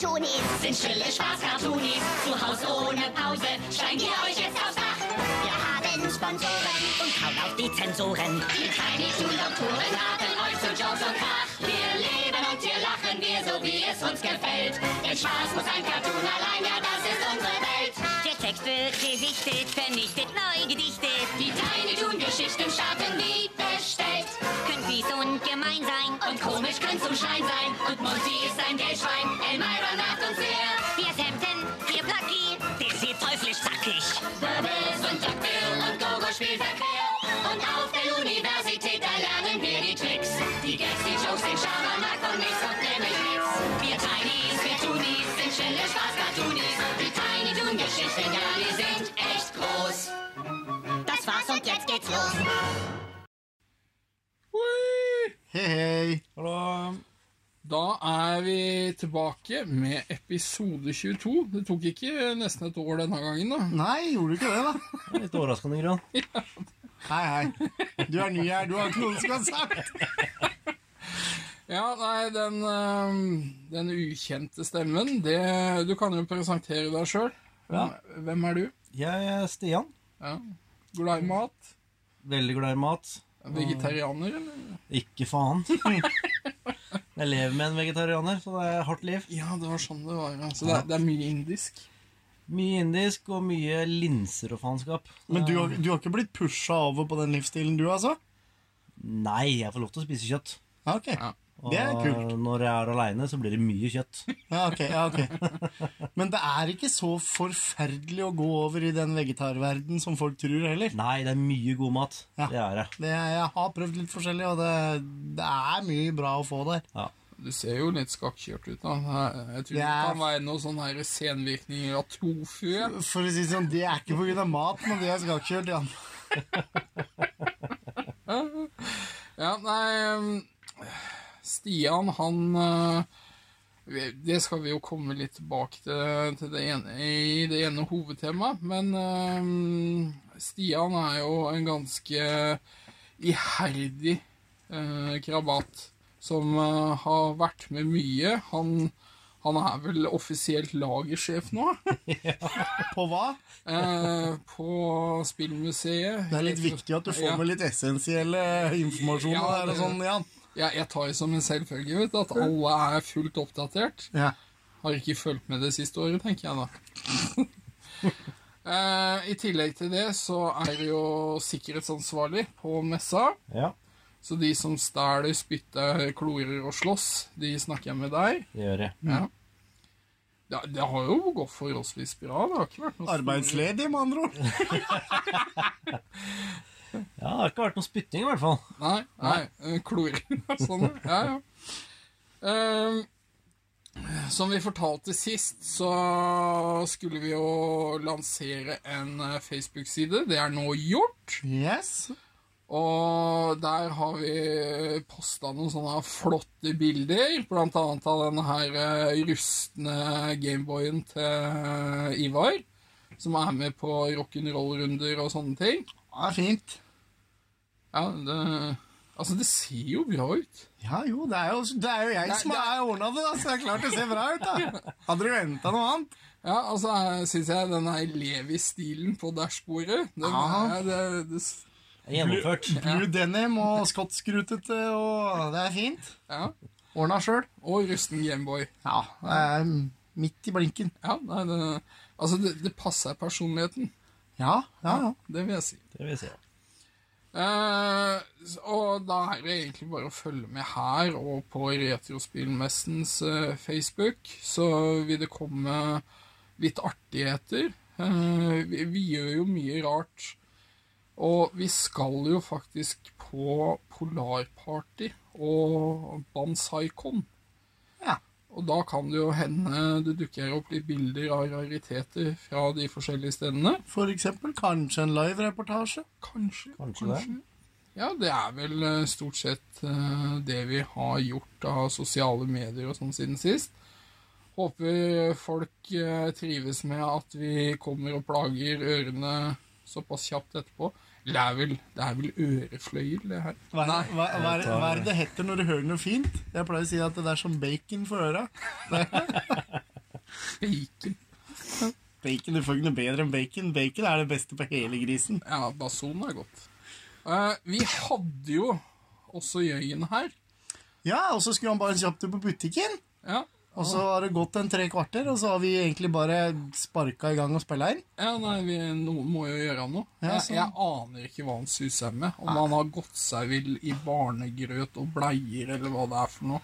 Tunis. Sind stille Spaß-Cartoonis. Zu Hause ohne Pause. Steigen wir euch jetzt aufs Dach. Wir haben Sponsoren. Und kaum auf die Zensoren. Die Tiny Toon Doktoren laden euch zu Jokes und Krach. Wir leben und wir lachen wir so wie es uns gefällt. Denn Spaß muss ein Cartoon allein, Und komisch können zum Schein sein. Und Monty ist ein Geldschwein. Elmira nervt uns sehr. Hier ist Hampton, hier Plucky. Der sieht teuflisch zackig. Bubbles und Duck Bill und Gogo spielt verquer. Und auf der Universität, da lernen wir die Tricks. Die Gags, die Jokes, den Schabernack und nichts kommt nämlich nichts. Wir Tinys, wir Toonies, sind stille Spaß-Cartoonies. Die Tiny Toon-Geschichten, ja, die sind echt groß. Das war's und jetzt geht's los. Oi! Hei, hei. Hallo. Da er vi tilbake med episode 22. Det tok ikke nesten et år denne gangen, da. Nei, gjorde du ikke det, da? Litt overraskende grad. Hei, hei. Du er ny her, du har ikke noe som har sagt. Ja, nei, den, den ukjente stemmen, det Du kan jo presentere deg sjøl. Ja. Hvem er du? Jeg er Stian. Ja. Glad i mat? Veldig glad i mat. Vegetarianer, eller? Ikke faen. Jeg lever med en vegetarianer, så det er hardt liv. Ja, det var sånn det var. Så det er, det er mye indisk. Mye indisk og mye linser og faenskap. Men du, har- du har ikke blitt pusha over på den livsstilen, du, altså? Nei, jeg får lov til å spise kjøtt. Ja, ok. Ja. Og Det er kult. når jeg er aleine, så blir det mye kjøtt. Ja, ok, ja, ok. Men det er ikke så forferdelig å gå over i den vegetarverden som folk tror heller. Nei, det er mye god mat. Ja. Det er det. Det, jeg har prøvd litt forskjellig, og det, det er mye bra å få der. Ja. Du ser jo litt skakkjørt ut. da. Jeg tror det, Det er- kan være noen sånne her senvirkninger av tofu. For å si det sånn, det er ikke av mat, men det er skakkjørt, Jan. Ja, nei øhm, Stian, han øh, Det skal vi jo komme litt tilbake til, til det ene, i det ene hovedtemaet. Men Stian er jo en ganske iherdig øh, krabat som har vært med mye. Han, han er vel offisielt lagersjef nå På hva? eh, på Spillmuseet. Det er litt viktig at du får Ja. med litt essensielle informasjoner Ja, der og det- sånn, Jan. Ja, jeg tar det som en selvfølge vet du, at alle er fullt oppdatert. Ja. Har ikke fulgt med det siste året, tenker jeg da. eh, I tillegg til det så er det jo sikkerhetsansvarlig på messa. Ja, Så de som stjeler, spytter, klorer og slåss, de snakker jeg med deg. det gjør jeg. Ja. Ja, det har jo gått forholdsvis bra. Det har ikke vært noe Arbeidsledig, med andre ord. Ja, Det har ikke vært noe spytting, i hvert fall. Nei, nei, eh, kloring og sånn. Ja, ja. Um, som vi fortalte sist, så skulle vi jo lansere en eh, Facebook-side. Det er nå gjort. Yes. Og der har vi posta noen sånne flotte bilder, blant annet av denne her eh, rustne Gameboyen til Ivar. Som er med på rock'n'roll-runder og sånne ting. Ja, fint. Ja, det Altså, det ser jo bra ut. Ja, jo, det er jo, det er jo jeg Nei, som det er- har ordna det, da, så det er klart det ser bra ut, da. Hadde du venta noe annet? Ja, altså syns jeg den her Levi-stilen på dashbordet den er, det, det, Det er Gjennomført. Blue denim og skottskrutete, og det er fint. Ja. Ordna sjøl. Og rusten Gameboy. Ja, det er midt i blinken. Ja, det, altså det, det passer personligheten. Ja, ja, ja. Det vil jeg si. Det vil jeg si. Uh, og da er det egentlig bare å følge med her og på Retrospillmessens uh, Facebook, så vil det komme litt artigheter. Uh, vi, vi gjør jo mye rart. Og vi skal jo faktisk på Polarparty og Bansaikon. Og da kan det jo hende det dukker opp litt bilder av rariteter fra de forskjellige stedene. For eksempel kanskje en live-reportasje. Kanskje. Kanskje det. Ja, det er vel eh, stort sett eh, det vi har gjort av sosiale medier og sånn siden sist. Håper folk eh, trives med at vi kommer og plager ørene såpass kjapt etterpå. Det er vel, det er vel ørefløyel, det her. Hva, Nei. hva, hva, er- hva er det det heter når du hører noe fint? Jeg pleier å si at det er som bacon for øra. Bacon. Bacon, Du får ikke noe bedre enn bacon. Bacon er det beste på hele grisen. Ja, bason er godt. Uh, vi hadde jo også Jøyen her. Ja, Og så skulle han bare kjapt ut på butikken. Ja, Og så har det gått en tre kvarter, og så har vi egentlig bare sparka i gang og spilla inn. ja nei, vi, må jo gjøre noe. Ja, jeg, sånn. jeg aner ikke hva han suser med. Om han har gått seg vill i barnegrøt og bleier, eller hva det er for noe.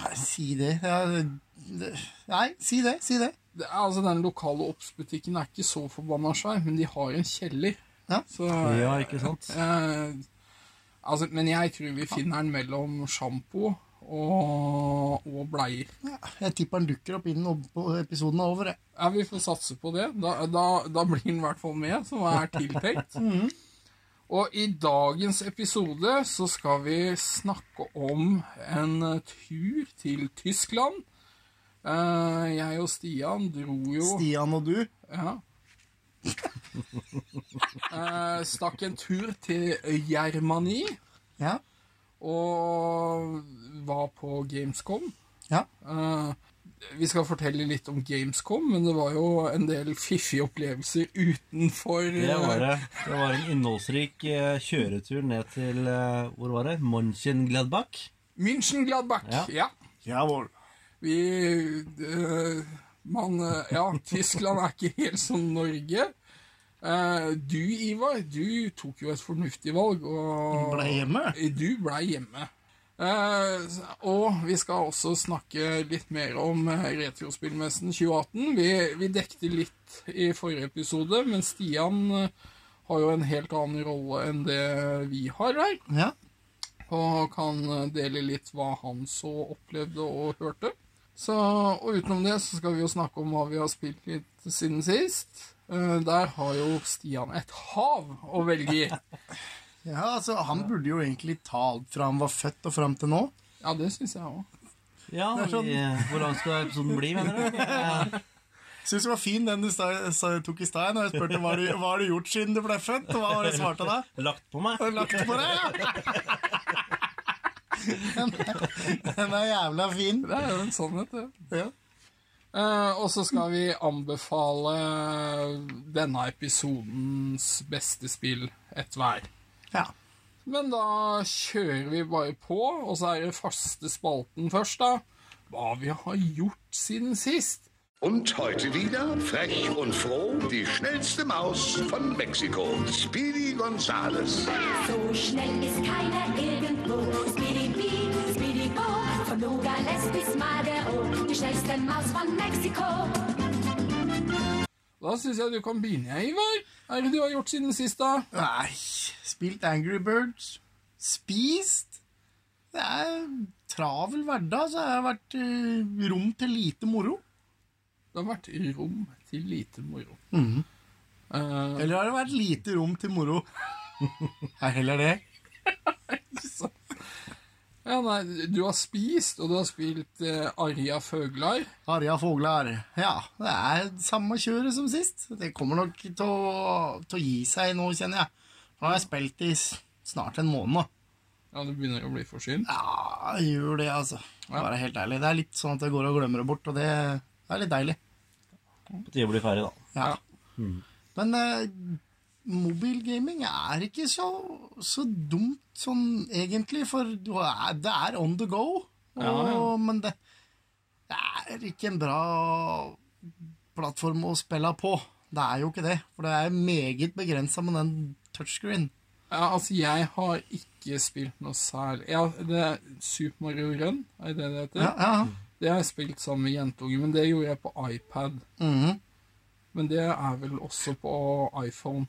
Nei, si det. Ja, det. Nei, si det. Si det. Det altså, Den lokale Obs-butikken er ikke så forbanna svær, men de har en kjeller. Ja. Så, Ja, ikke sant? eh, altså, men jeg tror vi finner den mellom sjampo og, og bleier. Ja, jeg tipper han dukker opp innen episoden er over. jeg. Ja, Vi får satse på det. Da, da, da blir han i hvert fall med, som er tiltenkt. Og i dagens episode så skal vi snakke om en tur til Tyskland. Eh, jeg og Stian dro jo Stian og du. Ja. Eh, stakk en tur til Germani Ja. og var på Gamescom. ja. Uh, vi skal fortelle litt om Gamescom, men det var jo en del fiffige opplevelser utenfor Det var eh, det. Det var en innholdsrik eh, kjøretur ned til Hvor var det? Mönchengladbach? München-Gladbach. Ja. Ja. Vi Man Ja, Tyskland er ikke helt som Norge. Eh, du, Ivar, du tok jo et fornuftig valg. Og Ble hjemme. Du ble hjemme. Eh, og vi skal også snakke litt mer om eh, Retrospillmessen 2018. Vi, vi dekte litt i forrige episode, men Stian eh, har jo en helt annen rolle enn det vi har her. Ja. Og kan dele litt hva han så opplevde og hørte. Så, og utenom det så skal vi jo snakke om hva vi har spilt litt siden sist. Der har jo Stian et hav å velge i. ja, altså, han burde jo egentlig ta alt fra han var født og fram til nå. Ja, det syns jeg òg. Ja, er sånn- Hvor lang skal episoden bli, mener du? Ja. Syns det var fin den du tok i stad jeg spurte hva du, hva har du gjort siden du ble født. Og hva var det svarte da? Lagt på meg? Lagt på deg, ja? Den, den er jævla fin. Det er jo en sannhet, det. Ja. Uh, og så skal vi anbefale denne episodens beste spill ett hver. Ja. Men da kjører vi bare på, og så er det faste spalten først, da. Hva vi har gjort siden sist. Und heute wieder, frech und froh, die schnellste Maus von Mexiko, Speedy Gonzales. So schnell ist keiner irgendwo. Speedy Bee, Speedy Bo, von Nogales bis Madero, die schnellste Maus von Mexiko. Da syns jeg du kan begynne, Ivar. Hva er det du har gjort siden sist, da? Nei, spilt Angry Birds. Spist. Det er travel hverdag, så jeg har vært eh, rom til lite moro. Det har vært rom til lite moro. Mm. Uh, Eller har det vært lite rom til moro? Er heller det. så. Ja, nei, du har spist, og du har spilt eh, Arja Føglar. Arja Foglar. Ja, det er samme kjøret som sist. Det kommer nok til å, til å gi seg nå, kjenner jeg. Nå har jeg spilt i s- snart en måned. Ja, du begynner jo å bli forsynt. Ja, jeg gjør det, altså. For å være helt ærlig. Det er litt sånn at jeg går og glemmer det bort, og det er litt deilig. På tide å bli ferdig, da. Ja. Men eh, mobilgaming er ikke så, så dumt sånn egentlig, for du det er on the go. Og, Ja, ja. Men det, det er ikke en bra plattform å spille på. Det er jo ikke det, for det er meget begrensa med den touchscreen. Ja, altså, jeg har ikke spilt noe særlig Ja, det er Super Mario Run, er det det heter? Ja, ja. Det har jeg spilt sammen med jentunger, men det gjorde jeg på iPad. Mhm. Men det er vel også på iPhone.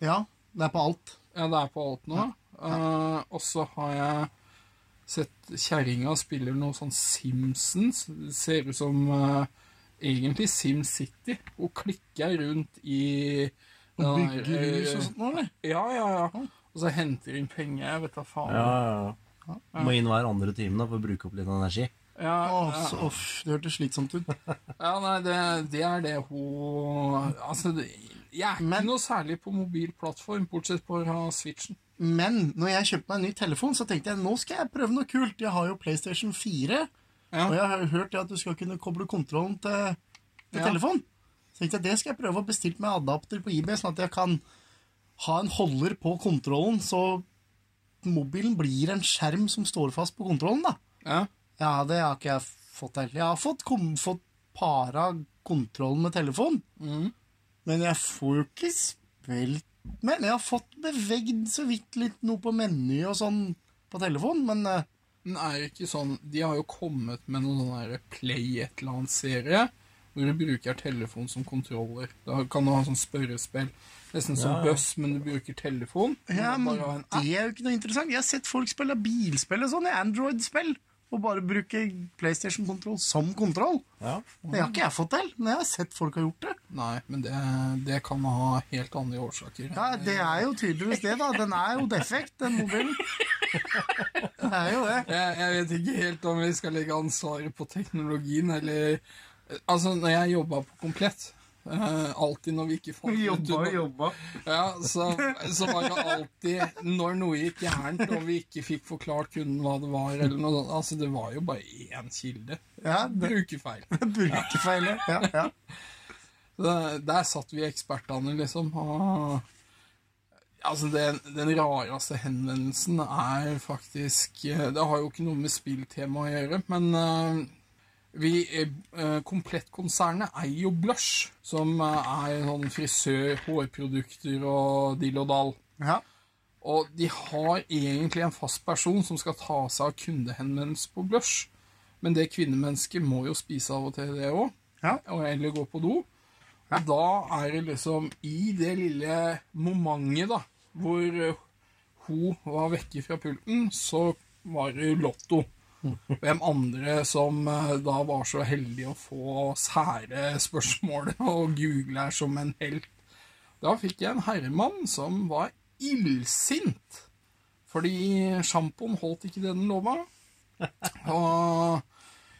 Ja. Det er på alt. Ja, det er på alt nå. Eh, og så har jeg sett kjerringa spiller noe sånn Simpsons. Det ser ut som uh, egentlig SimCity. Hun klikker rundt i Hun der, Bygger hus og eh, sånt noe, eller? Ja, ja, ja. Og så henter hun penger. Jeg vet da faen. Ja, ja, ja. Må inn hver andre time da, for å bruke opp litt energi. Ja, Å, ja. så, uff, det hørtes slitsomt ut. Ja, nei, det, det er det hun Altså, det, Jeg er Men- ikke noe særlig på mobilplattform, bortsett fra Switchen. Men når jeg kjøpte meg en ny telefon, så tenkte jeg nå skal jeg prøve noe kult. Jeg har jo PlayStation 4, Ja. og jeg har hørt at du skal kunne koble kontrollen til, til Ja. telefon. Så tenkte jeg det skal jeg prøve å bestille meg adapter på eBay, sånn at jeg kan ha en holder på kontrollen, så mobilen blir en skjerm som står fast på kontrollen, da. Ja. Ja, det har ikke jeg fått heller. Jeg har fått, kom, fått para kontrollen med telefonen. Mhm. Men jeg får jo ikke spilt Men jeg har fått bevegd så vidt litt noe på meny og sånn på telefon, men eh, Men er det ikke sånn De har jo kommet med noen sånne der Play et eller annet serie hvor du bruker telefon som kontroller. Da kan du ha sånn spørrespill. Nesten som Ja, ja. Buss, men du bruker telefon. ja, men det er jo ikke noe interessant. Jeg har sett folk spille bilspill og sånn, i Android-spill, og bare bruke PlayStation-kontroll som kontroll. Ja. Det har ikke jeg fått til, men jeg har sett folk har gjort det. Nei, men det, det kan ha helt andre årsaker. Ja, Det er jo tydeligvis det, da. Den er jo defekt, den mobilen. Det er jo det. Jeg, jeg vet ikke helt om vi skal legge ansvaret på teknologien, eller Altså, når jeg jobba på Komplett eh, Alltid når vi ikke fant ut Jobba og jobba. Ja, så, så var det alltid Når noe gikk gærent, og vi ikke fikk forklart kunden hva det var, eller noe sånt Altså, det var jo bare én kilde. Ja, det Brukerfeil. brukerfeil. Ja, ja. Der, der satt vi ekspertene, liksom. Og, altså, den, den rareste henvendelsen er faktisk eh, Det har jo ikke noe med spilltema å gjøre, men eh, vi, eh, Komplettkonsernet eier jo Blush, som eh, er sånn frisør, hårprodukter og dill og dall. ja. Og de har egentlig en fast person som skal ta seg av kundehenvendelser på Blush. Men det kvinnemennesket må jo spise av og til, det òg. Ja. Eller gå på do. Og da er det liksom I det lille momentet, da, hvor eh, hun var vekke fra pulten, så var det Lotto. Hvem andre som eh, da var så heldige å få sære spørsmål og google her som en helt. Da fikk jeg en herremann som var illsint. Fordi sjampoen holdt ikke det den lova. Og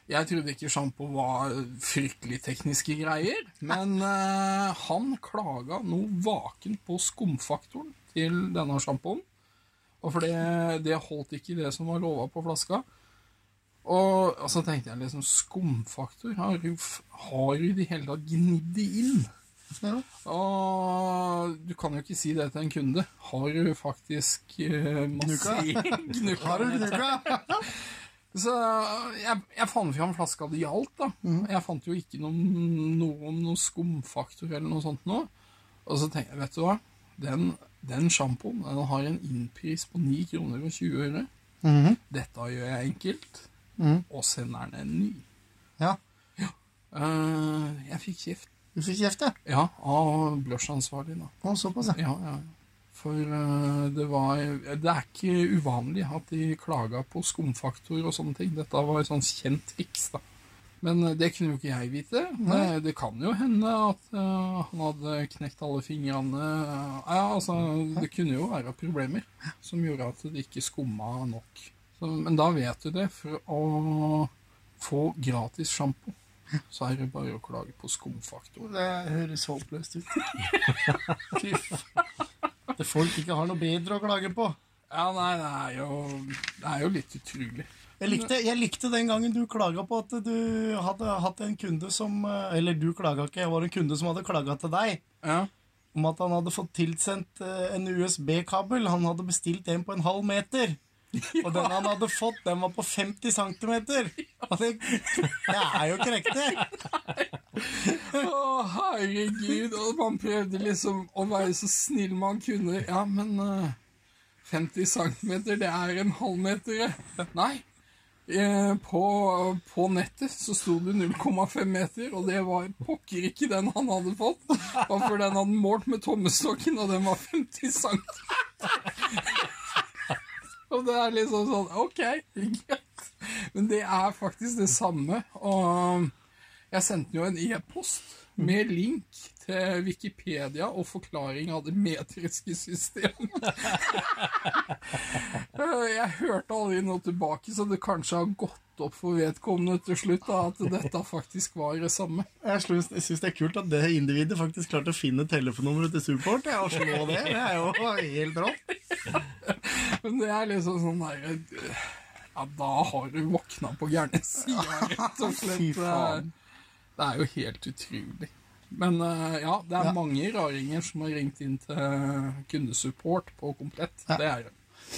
jeg trodde ikke sjampo var fryktelig tekniske greier. Men eh, han klaga noe vaken på skumfaktoren til denne sjampoen. Og for det, det holdt ikke det som var lova på flaska. Og, og så tenkte jeg liksom Skumfaktor? Har du, f- har du i det hele tatt gnidd det inn? Ja. Og du kan jo ikke si det til en kunde. Har du faktisk uh, masse gnukka? Har du gnukka? Så jeg, jeg fant fram flaska det alt, da. Jeg fant jo ikke noe, noen, om noe skumfaktor eller noe sånt nå. Og så tenkte jeg, vet du hva? Den, den sjampoen den har en innpris på 9 kroner og 20 øre. Dette gjør jeg enkelt, og sender den en ny. Ja. Eh, jeg fikk kjeft. Du fikk kjeft, ja. Ja, av blush-ansvarlig, da. Å, såpass, ja. Ja, ja. For uh, det var Det er ikke uvanlig at de klaga på skumfaktor og sånne ting. Dette var et sånt kjent triks, da. Men eh, det kunne jo ikke jeg vite. Det, det kan jo hende at uh, han hadde knekt alle fingrene. Ja, altså, det kunne jo være problemer som gjorde at det ikke skumma nok. Så, men da vet du det. For å få gratis sjampo, så er det bare å klage på skumfaktor. Det høres håpløst ut. Fy. Det folk ikke har noe bedre å klage på. Ja, nei, det er jo, det er jo litt utrolig. Jeg likte, jeg likte den gangen du klaga på at du hadde hatt en kunde som Eller du klaga ikke, jeg var en kunde som hadde klaga til deg Ja. om at han hadde fått tilsendt eh, en USB-kabel. Han hadde bestilt en på en halv meter. Og den han hadde fått, den var på 50 cm. Og det, det er jo ikke riktig. Å, herregud. Og man prøvde liksom å være så snill man kunne. Ja, men uh, 50 cm, det er en halvmeter. Nei. Eh, på, på nettet så sto det 0,5 meter, og det var pokker ikke den han hadde fått. For den hadde målt med tommestokken, og den var 50 cm. Og det er liksom sånn OK, greit. Men det er faktisk det samme. Og jeg sendte jo en e-post med link til Wikipedia og forklaring av det metriske systemet. Jeg hørte aldri noe tilbake, så det kanskje har gått opp for vedkommende til slutt da, at dette faktisk var det samme. Jeg syns jeg det er kult at det individet faktisk klarte å finne telefonnummeret til Support ja, og slå det. Det er jo helt rått. Men det er liksom sånn der eh, Ja, da har du våkna på gærne sida, rett og slett. Det er jo helt utrolig. Men eh, ja, det er Ja. mange raringer som har ringt inn til kundesupport på Komplett. Det er det.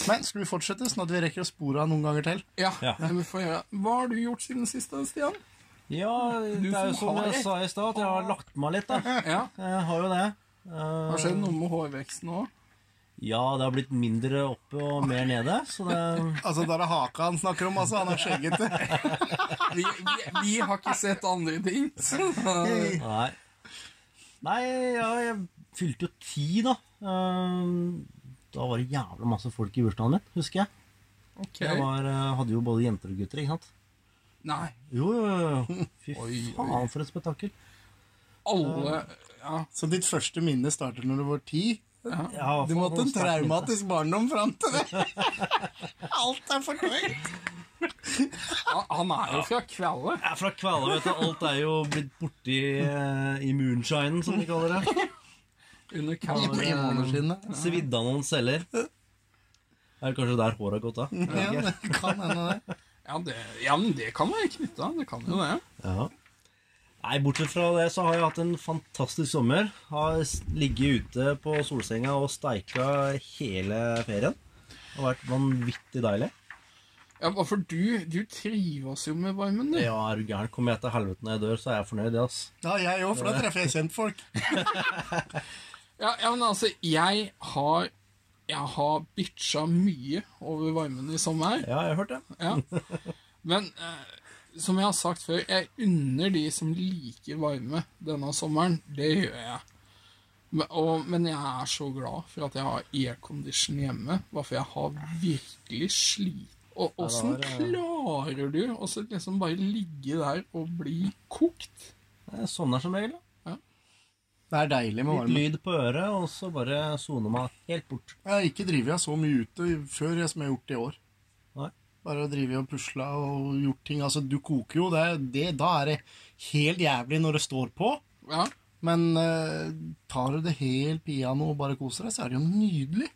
Men skal vi fortsette, sånn at vi rekker å spore av noen ganger til? Ja, Ja. det vi får gjøre. Hva har du gjort siden sist, Stian? Ja, det er jo som jeg sa i stad, at jeg har lagt meg litt. da. Ja, Jeg har jo det. Har skjedd noe med hårveksten òg? Ja, det har blitt mindre oppe og mer nede, så det Altså, da er det haka han snakker om, altså. Han er skjeggete. Vi, vi, vi har ikke sett andre ting. Nei. Nei, ja, jeg fylte jo ti, da. Eh, Da var det jævla masse folk i bursdagen min, husker jeg. Ok. Jeg var, eh, hadde jo både jenter og gutter, ikke sant? Nei, Jo, jo, jo. Fy Oi, oi. faen, for et spetakkel. alle Ja, Så ditt første minne starter når du var ti? Ja, Du måtte en traumatisk barndom fram til det. Alt er fortrengt. han er jo fra Kvalle. Er fra Kvæle, vet du. Alt er jo blitt borti eh, i moonshinen, som de kaller det. Under I Ja. Svidde av noen celler. Er det kanskje der håret har gått av? Ja, det kan hende det. Ja, det, ja, men det kan være knytta. Det kan jo det. Ja. Nei, bortsett fra det så har jeg hatt en fantastisk sommer. Har ligget ute på solsenga og steika hele ferien. Det har vært vanvittig deilig. Ja, for du, du trives jo med varmen, du. Ja, er du gæren. Kommer jeg til helvete når jeg dør, så er jeg fornøyd, ass. Ja, jeg òg, for da treffer jeg kjentfolk. Ja, ja, men altså, jeg har Jeg har bitcha mye over varmen i sommer. Ja, jeg har hørt det. Ja. Men eh, som jeg har sagt før, jeg unner de som liker varme denne sommeren. Det gjør jeg. Men, og, men jeg er så glad for at jeg har aircondition hjemme. Bare for jeg har virkelig slitt. Og åssen klarer du å liksom bare ligge der og bli kokt? Jeg sovner som regel. da. Det er deilig med varme. Litt lyd på øret, og så bare soner meg helt bort. Jeg har ikke drevet jeg så mye ute før jeg som jeg har gjort i år. Nei. Bare å drive og pusle og gjort ting. Altså, du koker jo. Det, det, da er det helt jævlig når det står på. Ja, Men eh, tar du det helt piano og bare koser deg, så er det jo nydelig.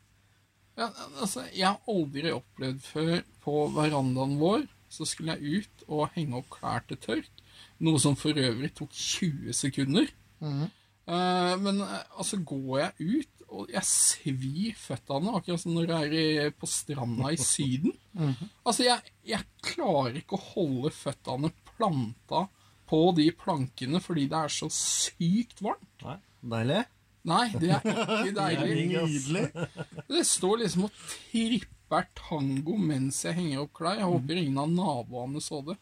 Ja, altså, jeg har aldri opplevd før på verandaen vår, så skulle jeg ut og henge opp klær til tørk, noe som for øvrig tok 20 sekunder. Eh, men eh, altså går jeg ut, og jeg svir føttene, akkurat som når jeg er på stranda i Syden. Altså, jeg, jeg klarer ikke å holde føttene planta på de plankene fordi det er så sykt varmt. Nei, Deilig. Nei, det er ikke deilig. Nydelig. Det står liksom og tripper tango mens jeg henger opp klær. Jeg håper ingen av naboene så det.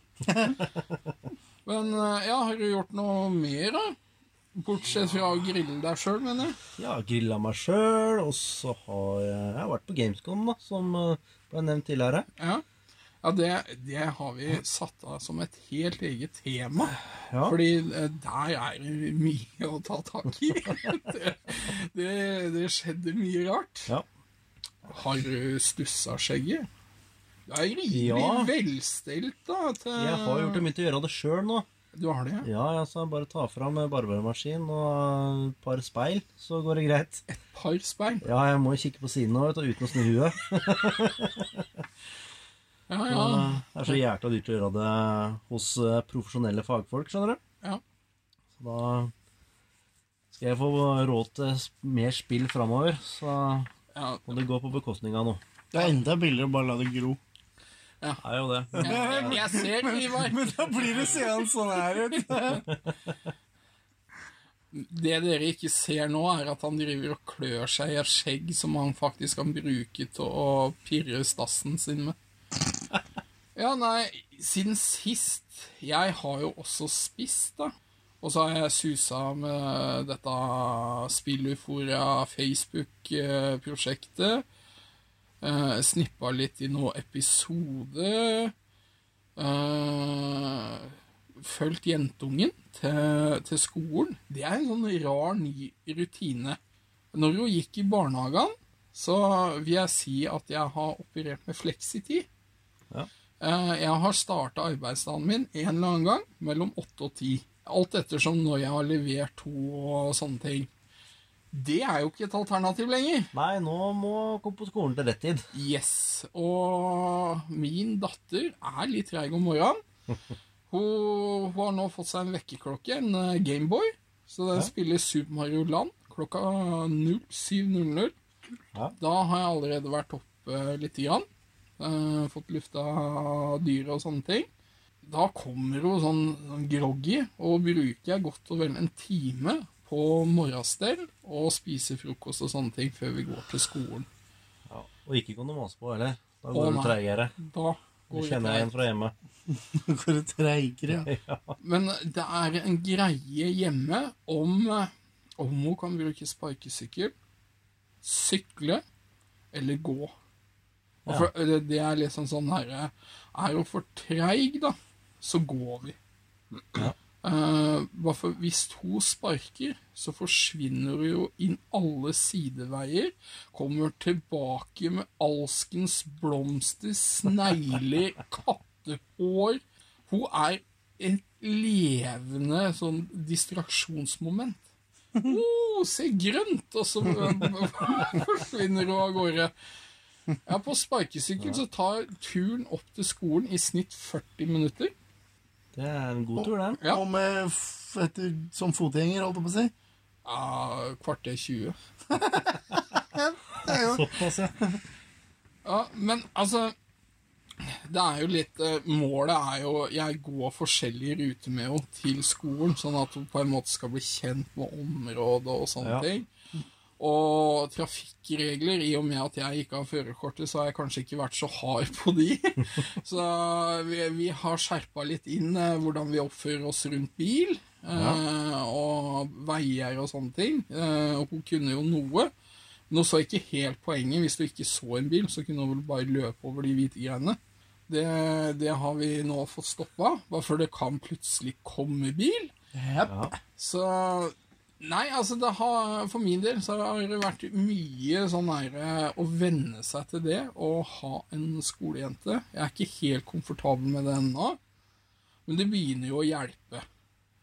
Men eh, ja, har du gjort noe mer, da? Bortsett fra å grille deg sjøl, mener jeg. Ja, grilla meg sjøl, og så har jeg, jeg har vært på Gamescom, da, som uh, ble nevnt tidligere. Ja, ja det, det har vi satt av som et helt eget tema. Ja. Fordi eh, der er det mye å ta tak i. Det, det, det skjedde mye rart. Ja. Har du stussa skjegget? Du er rimelig Ja. velstelt, da. Til... Jeg har gjort det mye til å gjøre det sjøl nå. Du har det, ja? Ja, altså Bare ta fram barbermaskin og et par speil, så går det greit. Et Par speil. Ja, jeg må jo kikke på siden nå, vet du, uten å snu huet. Ja, ja. Det er så jækla dyrt å gjøre det hos eh, profesjonelle fagfolk, skjønner du. ja. Så da skal jeg få råd til mer spill framover, så ja. må det gå på bekostning av noe. Det er enda billigere å bare la det gro. Det er jo det. Jeg, jeg, ser det, Ivar. Men da blir det seende sånn her ut. Det dere ikke ser nå, er at han driver og klør seg i et skjegg som han faktisk kan bruke til å pirre stassen sin med. Ja, nei, siden sist Jeg har jo også spist, da. Og så har jeg susa med dette Spilluforia Facebook-prosjektet. Eh, snippa litt i noen episoder. Eh, fulgt jentungen til, til skolen. Det er en sånn rar, ny rutine. Når hun gikk i barnehagen, så vil jeg si at jeg har operert med fleksitid. Ja. Eh, Jeg har starta arbeidsdagen min en eller annen gang mellom åtte og ti. Alt ettersom når jeg har levert to og sånne ting. Det er jo ikke et alternativ lenger. Nei, nå må gå på skolen til rett tid. Yes. Og min datter er litt treig om morgenen. Hun, hun har nå fått seg en vekkerklokke, en eh, Gameboy. Så den spiller Super Mario Land klokka 07.00. Ja. Da har jeg allerede vært oppe litt. Grann. Eh, fått lufta dyret og sånne ting. Da kommer hun sånn, sånn groggy, og bruker jeg godt og vel en time på morgenstell og spise frokost og sånne ting før vi går til skolen. Ja. Og ikke kondomas på heller. Da går du treigere. Da Det går kjenner jeg igjen fra hjemme. Går det treigere, ja. Men det er en greie hjemme om, om hun kan bruke sparkesykkel, sykle eller gå. Og for, det, det er liksom sånn herre Er hun for treig, da, så går vi. Ja. Eh, for hvis hun sparker, så forsvinner hun jo inn alle sideveier. Kommer tilbake med alskens blomster, snegler, kattehår. Hun er et levende sånn distraksjonsmoment. Oh, se grønt! Og så forsvinner hun av gårde. Ja, På sparkesykkel så tar turen opp til skolen i snitt 40 minutter. Det er en god tur, den. Ja. Og med f etter, som fotgjenger, holdt jeg på å si. Ja, kvarter 20. Det Såpass, ja. Ja, men altså Det er jo litt eh, Målet er jo Jeg går forskjellige ruter med henne til skolen, sånn at hun på en måte skal bli kjent med området og sånne Ja. ting. Og trafikkregler, i og med at jeg ikke har førerkortet, så har jeg kanskje ikke vært så hard på de. Så vi, vi har skjerpa litt inn eh, hvordan vi oppfører oss rundt bil. eh, og veier og sånne ting. Eh, og hun kunne jo noe. Men hun så ikke helt poenget. Hvis du ikke så en bil, så kunne hun vel bare løpe over de hvite greiene. Det, det har vi nå fått stoppa, bare for det kan plutselig komme bil. Yep. Så Nei, altså det har, for min del så har det vært mye sånn der eh, å venne seg til det å ha en skolejente. Jeg er ikke helt komfortabel med det ennå, men det begynner jo å hjelpe.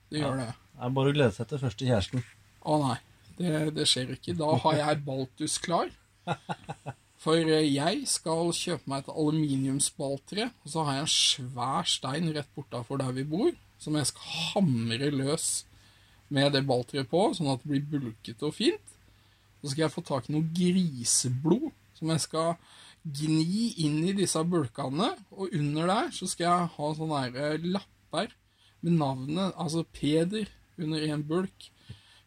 Det gjør det. Det er bare å glede seg til første kjæresten. Å nei, det, det skjer ikke. Da har jeg Baltus klar. For eh, jeg skal kjøpe meg et aluminiumsballtre, og så har jeg en svær stein rett bortafor der vi bor, som jeg skal hamre løs med det balltreet på, sånn at det blir bulkete og fint. Så skal jeg få tak i noe griseblod som jeg skal gni inn i disse bulkene, og under der så skal jeg ha sånne eh, lapper med navnet, altså Peder under en bulk,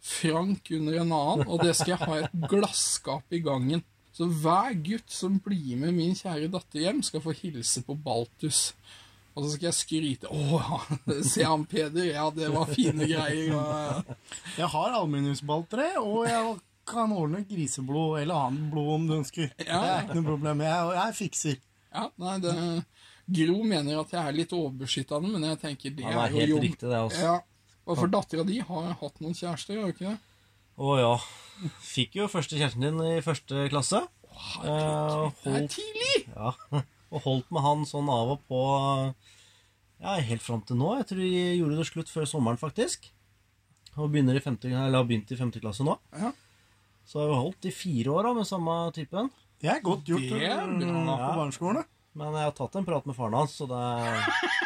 Frank under en annen, og det skal jeg ha i et glasskap i gangen. Så hver gutt som blir med min kjære datter hjem, skal få hilse på Baltus. Og så skal jeg skryte. Å, ja, se han Peder, ja, det var fine greier. Og, Jeg har aluminiumsballtre, og jeg kan ordne griseblod eller annet blod om du ønsker. Det er ikke noe problem. Jeg, jeg fikser. ja, nei, det, Gro mener at jeg er litt overbeskyttende, men jeg tenker det Ja, det er er jo helt jobb. riktig, det, også. Ja, og for dattera di har hatt noen kjærester, har du ikke det? Å ja. Fikk jo første kjæresten din i første klasse. Eh, Det er tidlig! ja, og holdt med han sånn av og på ja, helt fram til nå. Jeg tror de gjorde det slutt før sommeren, faktisk. Og begynner i femte, eller har begynt i femte klasse nå. Ja. Så har vi holdt i fire år da, med samme typen. Det er godt gjort Det er bra. på barneskolen. da. Men jeg har tatt en prat med faren hans, så det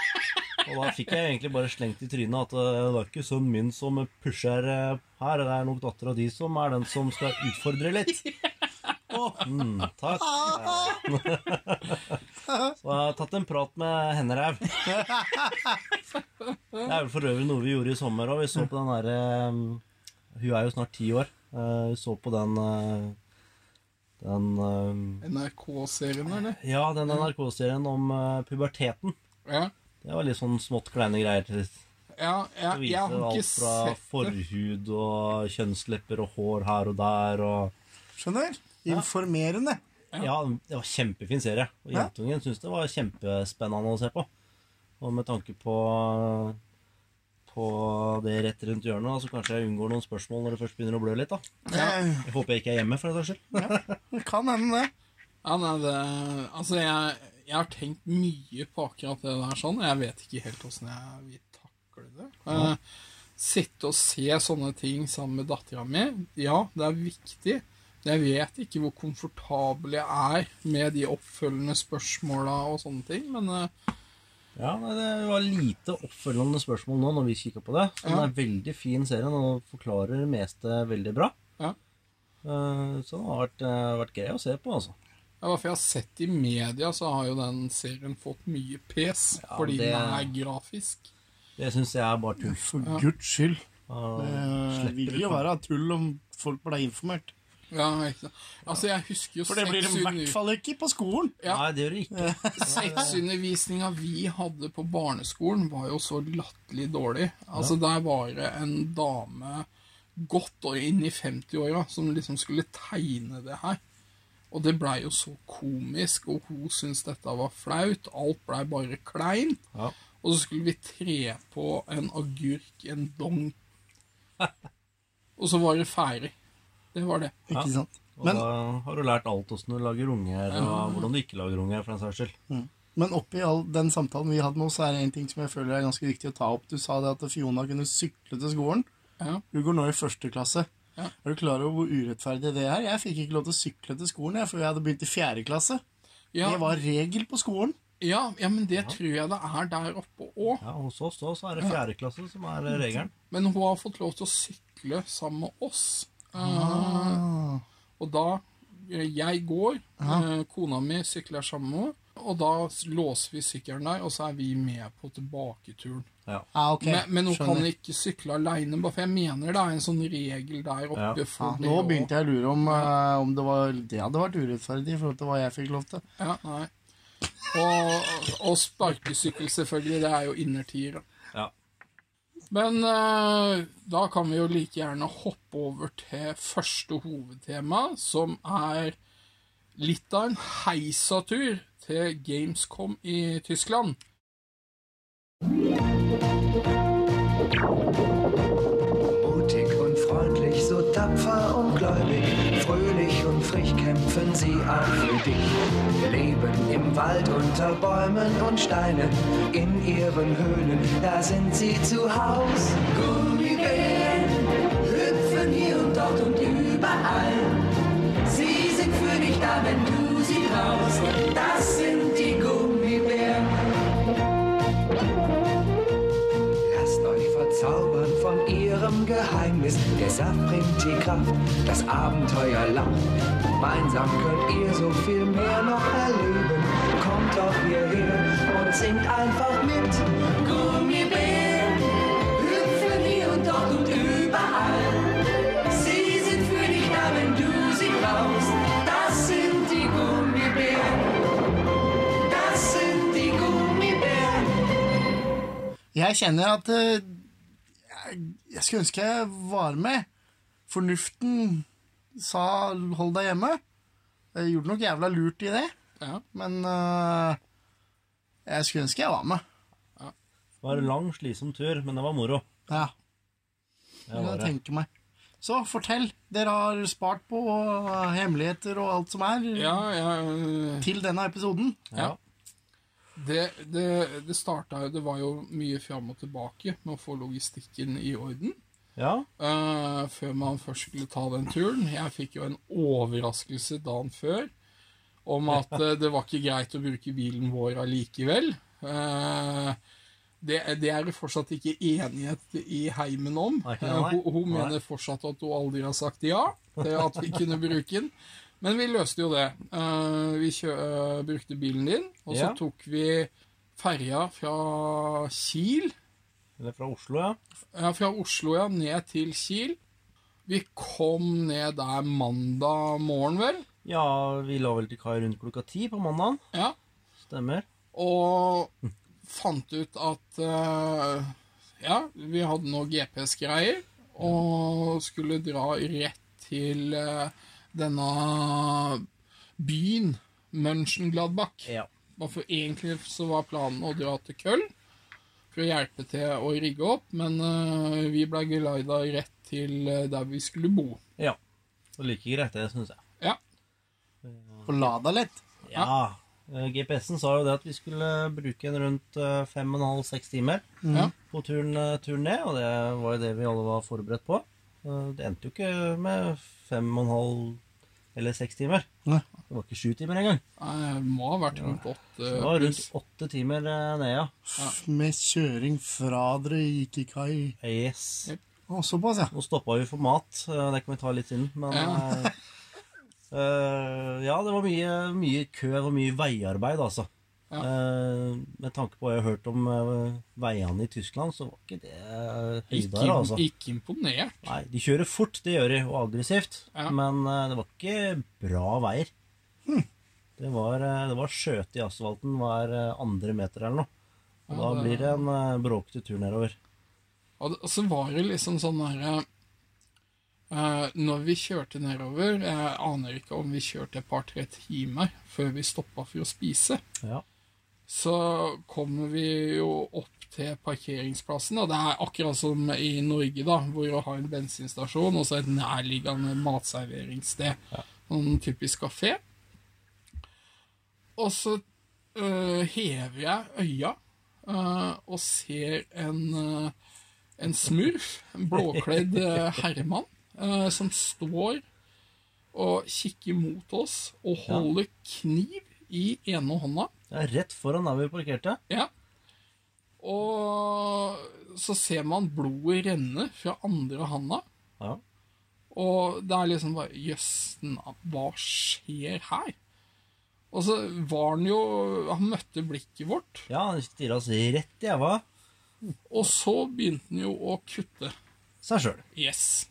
Og da fikk jeg egentlig bare slengt i trynet at eh, det er ikke sønnen min som pusher eh, her, det er nok dattera di som er den som skal utfordre litt. Mm, takk. Så jeg har tatt en prat med henne ræv. Det er vel for øvrig noe vi gjorde i sommer òg. Vi så på den derre Hun er jo snart ti år. Eh, Vi så på den eh, Den eh, NRK-serien, eller? Ja, den NRK-serien om eh, puberteten. Ja. Det var litt sånn smått kleine greier til Ja, å jeg, har ikke alt fra forhud og kjønnslepper og hår her og der og Skjønner? Informerende. Ja, det var kjempefin serie. Og jentungen syntes det var kjempespennende å se på. Og med tanke på på det rett rundt hjørnet, da, så kanskje jeg unngår noen spørsmål når det først begynner å blø litt. da. Jeg håper jeg ikke er hjemme, for en saks skyld. det kan hende, det. Ja, nei, det Altså, jeg, jeg har tenkt mye på akkurat det der sånn. Jeg vet ikke helt åssen jeg vil takle det. Eh, sitte og se sånne ting sammen med dattera mi, ja, det er viktig. Jeg vet ikke hvor komfortabel jeg er med de oppfølgende spørsmåla og sånne ting, men uh, Ja, Det var lite oppfølgende spørsmål nå når vi kikka på det. Så Ja. Den er veldig fin serien og forklarer det meste veldig bra. Ja. Uh, Så det har vært, uh, vært grei å se på, altså. Ja, for jeg har sett i media, så har jo den serien fått mye pes Ja, fordi det- den er grafisk. Det syns jeg er bare tull. For guds skyld. Det vil jo være tull om folk ble informert. Ja. Altså, jeg husker jo For det blir det i hvert fall ikke på skolen. Ja. Nei, det gjør det ikke. Sexundervisninga vi hadde på barneskolen, var jo så latterlig dårlig. Altså, Der var det en dame godt og inn i 50-åra som liksom skulle tegne det her. Og det blei jo så komisk, og hun syntes dette var flaut. Alt blei bare kleint. Ja. Og så skulle vi tre på en agurk, en dong. Og så var det ferdig. Det var det. Ikke sant? Og Men, da har du lært alt åssen du lager unger, og hvordan du ikke lager unger, for den saks skyld. men oppi all den samtalen vi hadde nå, så er det en ting som jeg føler er ganske viktig å ta opp. Du sa det at Fiona kunne sykle til skolen. Ja. Hun går nå i første klasse. Ja. Er du klar over hvor urettferdig det er? Jeg fikk ikke lov til å sykle til skolen jeg, før jeg hadde begynt i fjerde klasse. Ja, Det var regel på skolen. ja, ja, men det tror jeg det er der oppe òg. Ja, Hos oss også er det fjerde klasse som er regelen. Men hun har fått lov til å sykle sammen med oss. Ah. og da eh, Jeg går, ah. kona mi sykler sammen med henne, og da låser vi sykkelen der, og så er vi med på tilbaketuren. Ah, okay. Men, men hun Skjønner. kan ikke sykle aleine, for jeg mener det er en sånn regel der oppe. Ja. for Ja, nå begynte jeg å lure om, uh, om det, var, det hadde vært urettferdig i forhold til hva jeg fikk lov til. Ja, nei. Og, og sparkesykkel, selvfølgelig. Det er jo innertier. Ja. Men eh, da kan vi jo like gjerne hoppe over til første hovedtema, som er litt av en heisatur til Gamescom i Tyskland. Tapfer und gläubig, fröhlich und frisch kämpfen sie auch für dich. Leben im Wald unter Bäumen und Steinen, in ihren Höhlen, da sind sie zu Haus. Gummibären hüpfen hier und dort und überall. Sie sind für dich da, wenn du sie brauchst. Das sind Saft bringt die Kraft, das Abenteuer lacht. Gemeinsam könnt ihr so viel mehr noch erleben. Kommt doch hierher und singt einfach mit. Gummibären hüpfen hier und dort und überall. Sie sind für dich da, wenn du sie brauchst. Das sind die Gummibären. Das sind die Gummibären. Kjenner at eh, jeg, skulle ønske jeg var med. Fornuften sa 'hold deg hjemme'. Jeg gjorde nok jævla lurt i det, Ja. men uh, jeg skulle ønske jeg var med. Det var en lang, slitsom tur, men det var moro. Ja, Det kan jeg tenke meg. Så fortell. Dere har spart på hemmeligheter og alt som er Ja, jeg, til denne episoden. Ja. Det, det, det starta jo Det var jo mye fram og tilbake med å få logistikken i orden. Ja, Uh, før man først skulle ta den turen. Jeg fikk jo en overraskelse dagen før om at uh, det var ikke greit å bruke bilen vår allikevel. Uh, det, det er det fortsatt ikke enighet i heimen om. Hun, hun mener fortsatt at hun aldri har sagt ja til at vi kunne bruke den. Men vi løste jo det. Eh, vi kjø eh, brukte bilen din, og så Ja. tok vi ferja fra Kiel eller fra Oslo, ja. ja, fra Oslo ja, ned til Kiel. Vi kom ned der mandag morgen, vel. Ja, vi la vel til kai rundt klokka ti på mandag. Ja. Stemmer. Og fant ut at uh, Ja, vi hadde noe GPS-greier. Og skulle dra rett til eh, denne byen, Mönchengladbach. Ja. For egentlig så var planen å dra til Köln for å hjelpe til å rigge opp, men uh, vi ble gelida rett til eh, der vi skulle bo. Ja. Og like greit, det syns jeg. Ja. Og lada litt. Ja. ja. GPS-en sa jo det at vi skulle bruke en rundt eh, fem og en halv, seks timer mm. på turen, eh, turen ned, og det var jo det vi alle var forberedt på. Det endte jo ikke med fem og en halv eller seks timer. Nei. Det var ikke sju timer engang. Det må ha vært rundt åtte. Det var rundt åtte timer eh, ned, ja. Med kjøring fra dere gikk i kai. Yes. Å, såpass, ja. Nå stoppa vi for mat, eh, det kan vi ta litt siden, men Ja. eh, eh, Ja, det var mye, mye kø og mye veiarbeid, altså. Ja. Eh, med tanke på hva jeg har hørt om eh, veiene i Tyskland, så var ikke det Ikke, høydere, altså. ikke imponert. Nei, de kjører fort, det gjør de, og aggressivt, Ja. men eh, det var ikke bra veier. Hm. Det var, eh, det var skjøte i asfalten hver eh, andre meter eller noe. Og Ja, da blir det en eh, bråkete tur nedover. Og det- og så var det liksom sånn derre Uh, Når vi kjørte nedover Jeg aner ikke om vi kjørte et par-tre timer før vi stoppa for å spise. Ja. Så kommer vi jo opp til parkeringsplassen, og det er akkurat som i Norge, da, hvor du har en bensinstasjon og så et nærliggende matserveringssted. Sånn typisk kafé. Og så øh, hever jeg øya øh, og ser en, øh, en smurf, en blåkledd øh, herremann, øh, som står og kikker mot oss og holder kniv i ene hånda. Er rett foran der vi parkerte. Ja. Og så ser man blodet renne fra andre handa. Ja. Og det er liksom bare Jøss, hva skjer her? Og så var han jo Han møtte blikket vårt, Ja, han stirra oss rett i ræva. og så begynte han jo å kutte. Seg sjøl. Yes.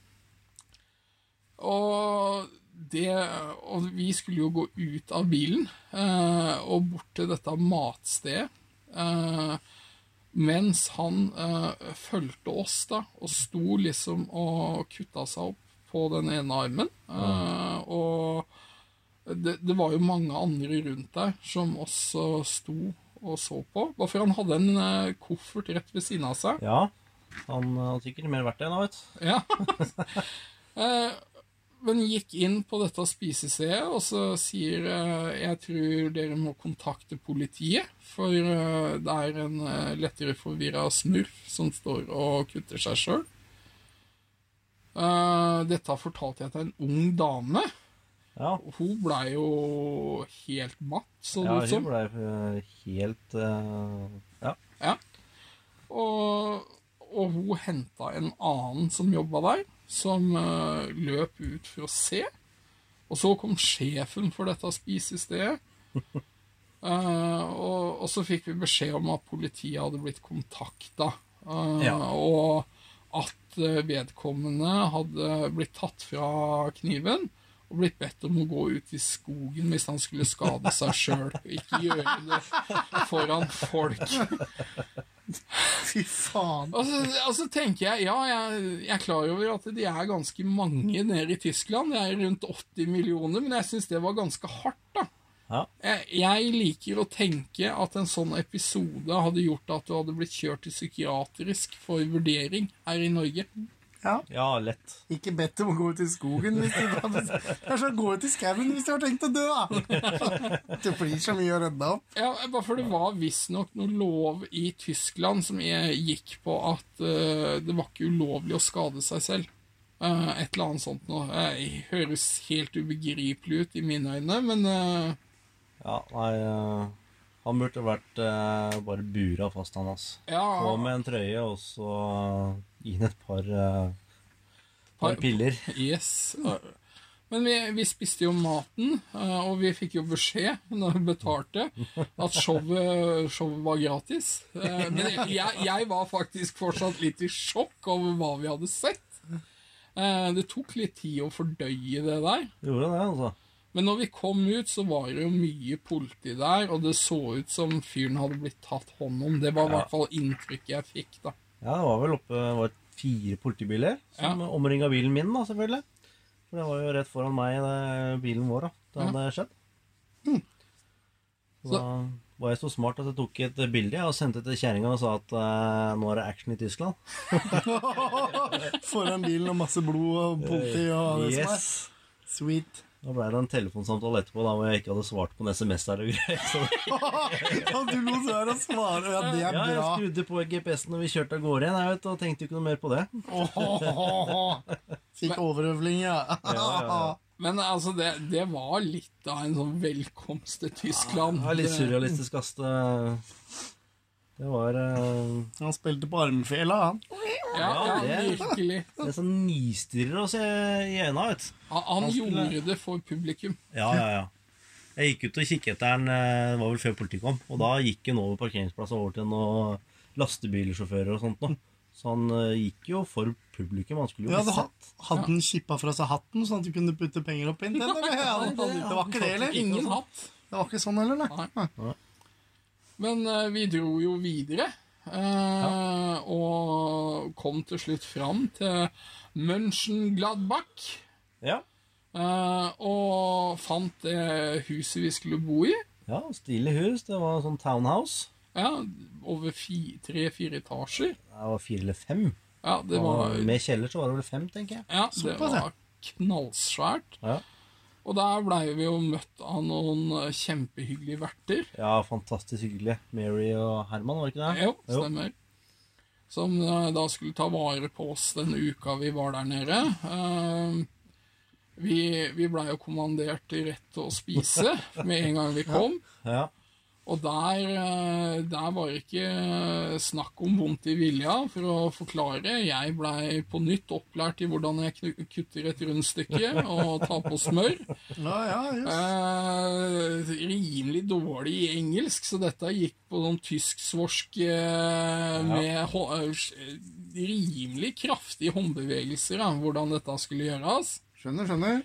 Og det Og vi skulle jo gå ut av bilen eh, og bort til dette matstedet. Eh, mens han eh, fulgte oss da, og sto liksom og kutta seg opp på den ene armen. Eh, og det, det var jo mange andre rundt der som også sto og så på. Bare for han hadde en eh, koffert rett ved siden av seg. Ja. Han hadde sikkert mer verdt det nå, vet du. Ja. Men gikk inn på dette spisestedet, og så sier eh, jeg tror dere må kontakte politiet, for eh, det er en eh, lettere forvirra smurf som står og kutter seg sjøl. Dette fortalte jeg til en ung dame. Ja. Hun blei jo helt matt, så det Ja, hun som. blei helt Ja. Ja. Og, og hun henta en annen som jobba der, som eh, løp ut for å se. Og så kom sjefen for dette spisestedet. Uh, og, og så fikk vi beskjed om at politiet hadde blitt kontakta. Ja. Og at eh, vedkommende hadde blitt tatt fra kniven og blitt bedt om å gå ut i skogen hvis han skulle skade seg sjøl. Ikke gjøre det foran folk. Fy faen. Og så, altså, tenker jeg, ja, jeg, jeg er klar over at de er ganske mange nede i Tyskland. Det er rundt 80 millioner, men jeg syns det var ganske hardt, da. Ja. Jeg, jeg liker å tenke at en sånn episode hadde gjort at du hadde blitt kjørt til psykiatrisk for vurdering her i Norge. Ja, lett. Ikke bedt om å gå ut i skogen hvis du hadde Det er sånn, gå ut i skauen hvis du har tenkt å dø, da! Det blir så mye å redde opp. Ja, bare for det var visstnok noe lov i Tyskland som gikk på at uh, det var ikke ulovlig å skade seg selv. Uh, et eller annet sånt noe. Eh, høres helt ubegripelig ut i mine øyne, men Ja, nei Han burde vært eh, bare bura fast, han, altså. ja, På med en trøye, og så gi ham et par, eh, par piller. Yes. Men vi, vi spiste jo maten, eh, og vi fikk jo beskjed når vi betalte, at showet, showet var gratis. Eh, Men jeg, jeg var faktisk fortsatt litt i sjokk over hva vi hadde sett. Eh, Det tok litt tid å fordøye det der. Gjorde det, altså. Men når vi kom ut, så var det jo mye politi der, og det så ut som fyren hadde blitt tatt hånd om. Det var i Ja. hvert fall inntrykket jeg fikk, da. Ja, det var vel oppe det var fire politibiler som Ja. omringa bilen min, da, selvfølgelig. For det var jo rett foran meg, det, bilen vår, da. Det Ja. hadde skjedd. Mm. Så da var jeg så smart at jeg tok et bilde og sendte det til kjerringa og sa at uh, nå er det action i Tyskland. Foran bilen og masse blod og politi og det som er. Sweet. Da ble det en telefonsamtale etterpå da hvor jeg ikke hadde svart på en SMS der og greier. Så du lot være å svare. Ja, det er ja, jeg skrudde på GPS-en når vi kjørte av gårde igjen og tenkte ikke noe mer på det. Fikk overøvling, ja. Men altså, det, det var litt av en sånn velkomst til Tyskland. Det var litt surrealistisk, ass. Det, det var uh... Han spilte på armfela, han. Ja, ja, det- virkelig. Det er sånn nistirrer oss i, i øynene, vet. Han, han Han skulle- gjorde det for publikum. Ja, ja, ja. Jeg gikk ut og kikket etter den, eh, det var vel før politiet kom, og da gikk han over parkeringsplassen over til noen lastebilsjåfører og sånt nå. Så han eh, gikk jo for publikum, han skulle jo Ja. Hadde han kippa fra seg hatten, sånn at du kunne putte penger opp den? Eller? Ja, det, det var ikke det, eller? Ingen hatt. Det var ikke sånn heller, nei. Nei. Men eh, vi dro jo videre. Ja. Og kom til slutt fram til Mönchengladbach. Ja. eh, og fant det huset vi skulle bo i. ja, stilig hus. Det var sånn townhouse. Ja, Over tre-fire etasjer. Det var fire eller fem. Ja, det var, Og med kjeller så var det vel fem, tenker jeg. ja, det var knallsvært. Ja, Og der blei vi jo møtt av noen eh, kjempehyggelige verter. ja fantastisk hyggelig. Mary og Herman, var det ikke det? Jo, stemmer. Som eh, da skulle ta vare på oss den uka vi var der nede. Eh, vi vi blei jo kommandert til rett til å spise med en gang vi kom. Ja. Og der, eh, der var det ikke eh, snakk om vondt i vilja, for å forklare. Jeg blei på nytt opplært i hvordan jeg kutter et rundstykke og tar på smør. Ja, ja, just. Eh, rimelig dårlig i engelsk, så dette gikk på sånn tysk-svorsk eh, med eh, rimelig kraftige håndbevegelser, ja, hvordan dette skulle gjøres. Skjønner, skjønner.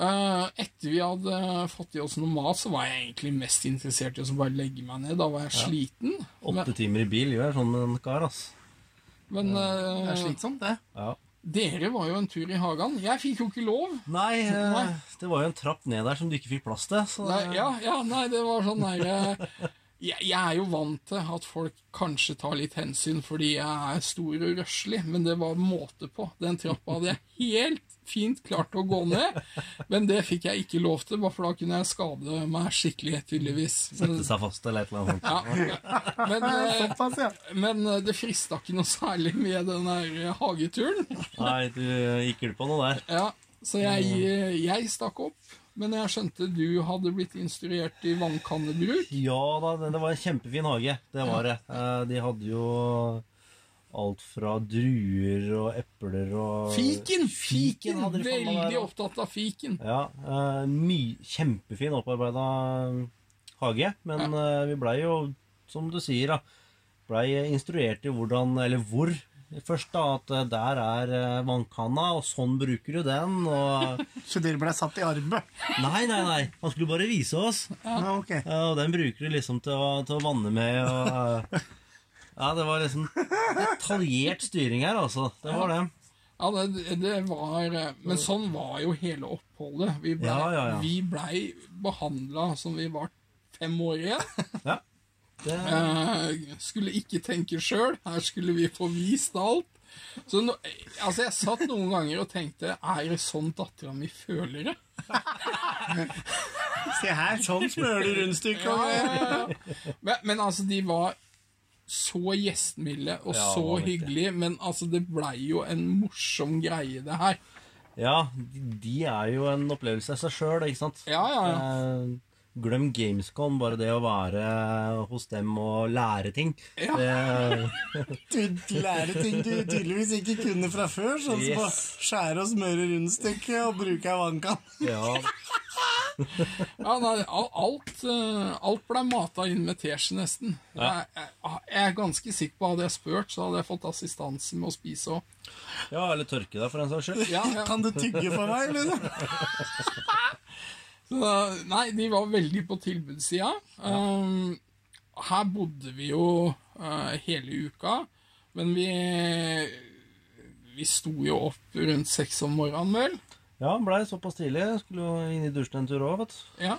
Eh, etter vi hadde fått i oss noe mat, så var jeg egentlig mest interessert i å bare legge meg ned. Da var jeg sliten. Åtte timer i bil gjør sånn med en kar, ass. Men eh, Det er slitsomt, det. Ja. dere var jo en tur i hagen. Jeg fikk jo ikke lov. Nei, eh, Nei. det var jo en trapp ned der som du ikke fikk plass til. Så Nei, ja, ja, nei, det var sånn der eh, jeg, jeg er jo vant til at folk kanskje tar litt hensyn fordi jeg er stor og røslig, men det var måte på. Den trappa hadde jeg helt fint klart å gå ned, men det fikk jeg ikke lov til, bare for da kunne jeg skade meg skikkelig, tydeligvis. Sette seg fast eller et eller annet sånt. ja, men, eh, men eh, det frista ikke noe særlig med den der hageturen. Nei, du gikk glipp av noe der. Ja, så jeg, jeg stakk opp. Men jeg skjønte du hadde blitt instruert i vannkannebruk. Ja da, det var en kjempefin hage. Det var det. Eh, De hadde jo alt fra druer og epler og Fiken! Fiken! meg Veldig der, opptatt av fiken. Ja, eh, kjempefin opparbeida hage. Men ja. vi blei jo, som du sier, da, blei instruert i hvordan, eller hvor Først da, at eh, der er eh, vannkanna, og sånn bruker du den, og Så dere ble satt i arbeid? Nei, nei, nei. Han skulle bare vise oss. Ja, ok. Og den bruker du liksom til å, til å vanne med og eh, Ja, det var liksom detaljert styring her, altså. Det var det. Ja, det, det var Men sånn var jo hele oppholdet. Vi blei Ja, ja, ja. ble behandla som vi var fem år igjen. Ja. Det, Eh, skulle ikke tenke sjøl. Her skulle vi få vist alt. Så no, altså Jeg satt noen ganger og tenkte Er det sånn dattera mi føler det? Se her, sånn smører du rundstykket. Ja, ja, ja. Men, men altså, de var så gjestmilde og Ja, så hyggelige. Men altså, det blei jo en morsom greie, det her. ja, de, de er jo en opplevelse av seg sjøl, ikke sant? Ja, ja, ja. Eh, glem Gamescom, bare det å være hos dem og lære ting. Ja. Det, Du lærer ting du tydeligvis ikke kunne fra før, sånn som å Yes. skjære og smøre rundstykket og bruke ei vannkann. ja, Ja, nei, alt, eh, alt ble mata inn med teskje, nesten. Jeg, jeg, jeg er ganske sikker på Hadde jeg spurt, så hadde jeg fått assistanse med å spise òg. ja, eller tørke deg, for en saks skyld. Ja, ja. Kan du tygge for meg, liksom? Så, nei, de var veldig på tilbudssida. Um, her bodde vi jo uh, hele uka, men vi Vi sto jo opp rundt seks om morgenen, vel. Ja, blei såpass tidlig. Skulle jo inn i dusjen en tur òg, vet du. Ja.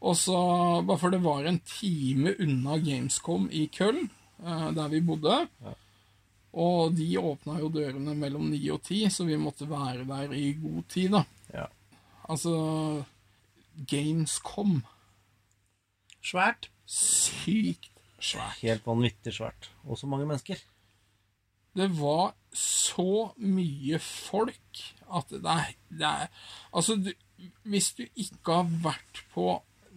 Og så, bare for det var en time unna Gamescom i Köln, eh, der vi bodde. Og de åpna jo dørene mellom ni og ti, så vi måtte være der i god tid, da. Ja. Altså Gamescom. Svært. Sykt svært. Helt vanvittig svært. Og så mange mennesker. Det var så mye folk at det er, det er Altså, du, hvis du ikke har vært på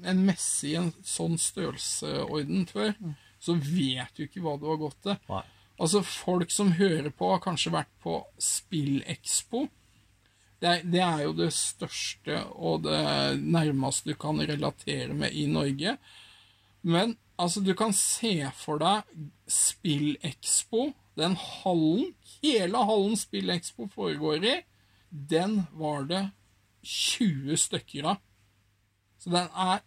en messe i en sånn størrelsesorden før, så vet du ikke hva du har gått til. Nei. Altså, folk som hører på, har kanskje vært på Spillekspo. Det er, det er jo det største og det nærmeste du kan relatere med i Norge. Men altså, du kan se for deg SpillExpo, den hallen, hele hallen SpillExpo foregår i, den var det 20 stykker av. Så den er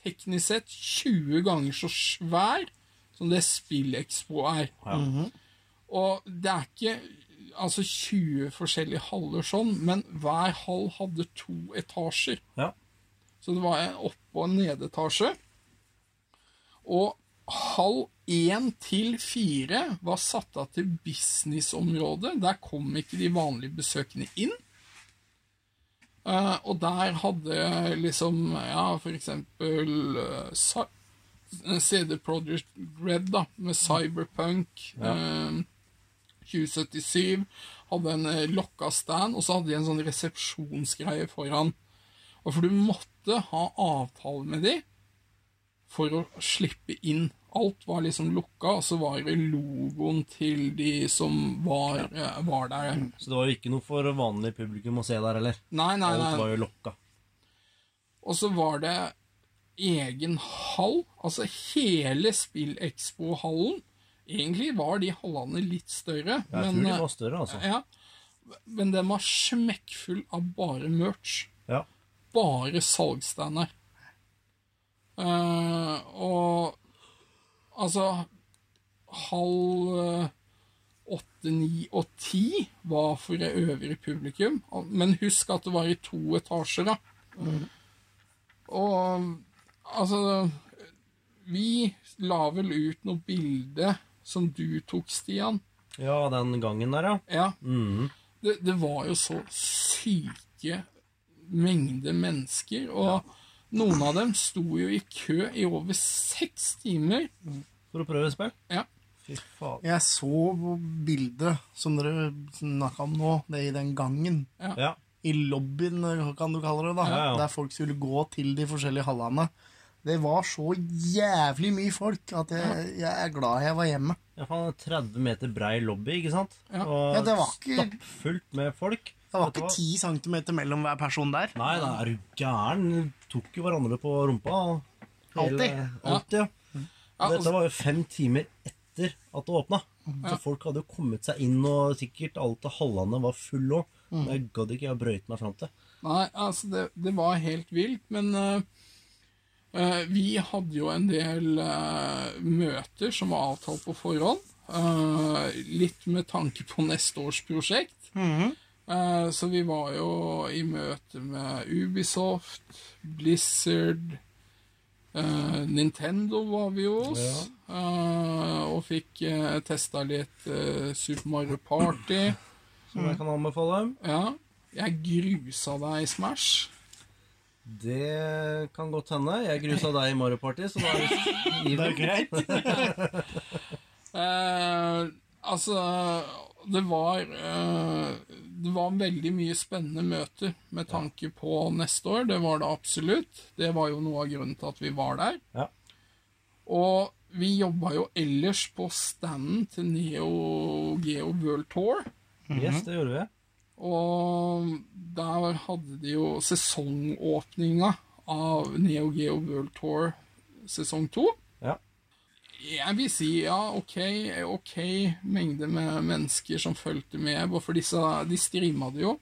teknisk sett 20 ganger så svær som det SpillExpo er. Og det er ikke altså 20 forskjellige haller sånn, men hver hall hadde to etasjer. Ja. Så det var en opp- og en nedetasje. Og halv 1 til 4 var satt av til businessområdet. Der kom ikke de vanlige besøkende inn. Eh, og der hadde liksom, ja, for eksempel eh, CD Project Red, da, med Cyberpunk. eh, 2077 hadde en eh, lokka stand, og så hadde de en sånn resepsjonsgreie foran. Og for du måtte ha avtale med de for å slippe inn. Alt var liksom lukka, og så var det logoen til de som var, eh, var der. Så det var jo ikke noe for vanlig publikum å se der heller. Nei, nei, nei. Alt var jo lokka. Og så var det egen hall, altså hele Spillekspo-hallen. Egentlig var de hallene litt større, Jeg tror de var større, altså. Ja, men den var smekkfull av bare merch. Ja. Bare salgsstander. Uh, og altså Halv eh, åtte, ni og ti var for det øvrige publikum. Men husk at det var i to etasjer, da. Og altså Vi la vel ut noe bilde som du tok, Stian. ja, den gangen der, ja. Ja. Mm. Det, det var jo så syke mengder mennesker, og noen av dem sto jo i kø i over seks timer. For å prøve spill? Ja. Fy faen. Jeg så bildet som dere snakka om nå, det i den gangen. Ja. I lobbyen, kan du kalle det, da. Ja, ja. Der folk skulle gå til de forskjellige hallene. Det var så jævlig mye folk at jeg, jeg er glad jeg var hjemme. Ja, faen, 30 meter brei lobby, ikke sant? Ja. Og Ja, det var ikke- stappfullt med folk. Det var ikke ti centimeter mellom hver person der. Nei, da er du gæren. Tok jo hverandre på rumpa. Alltid. Alltid, ja. Ja, Dette var jo fem timer etter at det åpna. Så folk hadde jo kommet seg inn, og sikkert alt av hallene var fulle òg. Mm. jeg gadd ikke jeg brøyte meg fram til. Nei, altså, det, det var helt vilt, men eh, vi hadde jo en del eh, møter som var avtalt på forhånd. eh, litt med tanke på neste års prosjekt. Eh, så vi var jo i møte med Ubisoft, Blizzard eh, Nintendo var vi hos. eh, og fikk uh, testa litt eh, Super Mario Party. Som jeg kan anbefale. Ja. Jeg grusa deg i Smash. Det kan godt hende. Jeg grusa deg i Mario Party, så da er det er greit. Eh, altså Det var eh, Det var veldig mye spennende møter med tanke på neste år. Det var det absolutt. Det var jo noe av grunnen til at vi var der. Ja. Og vi jobba jo ellers på standen til Neo Geo World Tour. Yes, det gjorde vi. Og der hadde de jo sesongåpninga av Neo Geo World Tour sesong to. Ja. Jeg vil si ja, ok, ok mengde med mennesker som fulgte med, for disse, de streama det jo.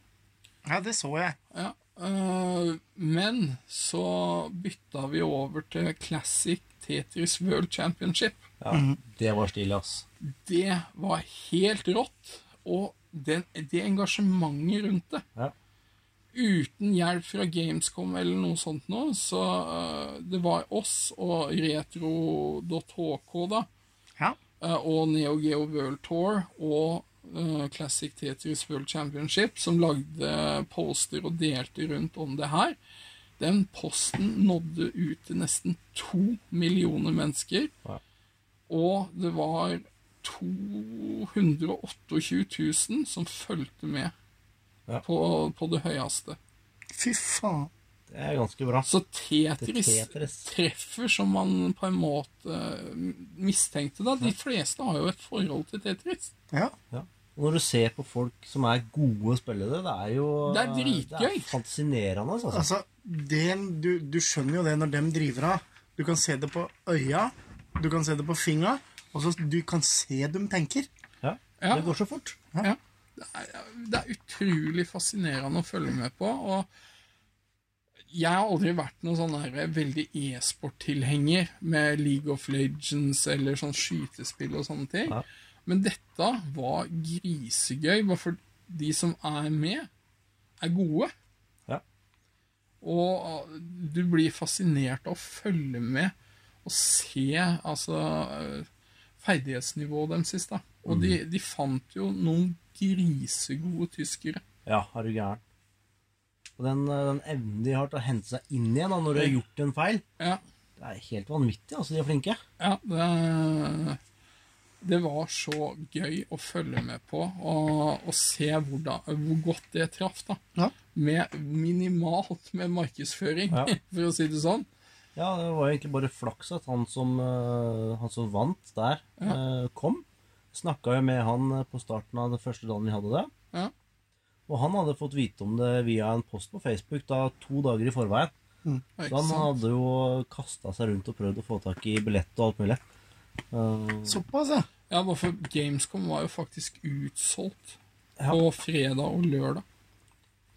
Ja, det så jeg. Ja. eh, men så bytta vi over til Classic Tetris World Championship. ja. Det var stilig, ass. Det var helt rått, og det, det engasjementet rundt det Ja. uten hjelp fra Gamescom eller noe sånt nå, så uh, det var oss og Retro.hk, da, Ja. Uh, og Neo Geo World Tour og uh, Classic Tetris World Championship som lagde poster og delte rundt om det her. Den posten nådde ut til nesten to millioner mennesker. Ja. Og det var 228 000 som fulgte med Ja. på, på det høyeste. Fy faen. Det er ganske bra. Så Tetris, Tetris. treffer som man på en måte mistenkte. da. De fleste har jo et forhold til Tetris. Ja. Ja. Og når du ser på folk som er gode spillere, det er jo Det er dritgøy. Det er fascinerende. Altså. Altså, det, du, du skjønner jo det når dem driver av. Du kan se det på øya, du kan se det på fingra, og så du kan se dem tenker. Ja. Ja. Det går så fort. Ja. Det, er, det er utrolig fascinerende å følge med på. og jeg har aldri vært noen sånn her veldig e-sport-tilhenger med League of Legends eller sånn skytespill og sånne ting. Ja. Men dette var grisegøy, bare for de som er med, er gode. Ja. Og du blir fascinert av å følge med og se altså ferdighetsnivået deres sist. da. Og de, de fant jo noen grisegode tyskere. Ja, er du gæren. Og den, eh, den evnen de har til å hente seg inn igjen da, når de har gjort en feil, Ja, det er helt vanvittig. altså, De er flinke. ja det, det var så gøy å følge med på og, og se hvordan, hvor godt det traff. da. Ja. Med minimalt med markedsføring, Ja. for å si det sånn. Ja, det var egentlig bare flaks at han som, eh, han som vant der, ja. kom. Snakka jo med han eh, på starten av den første dagen vi hadde det. Ja. Og han hadde fått vite om det via en post på Facebook da to dager i forveien. Mm. Så han hadde jo kasta seg rundt og prøvd å få tak i billett og alt mulig. Uh, Såpass, ja. Ja, bare for Gamescom var jo faktisk utsolgt Ja. på fredag og lørdag.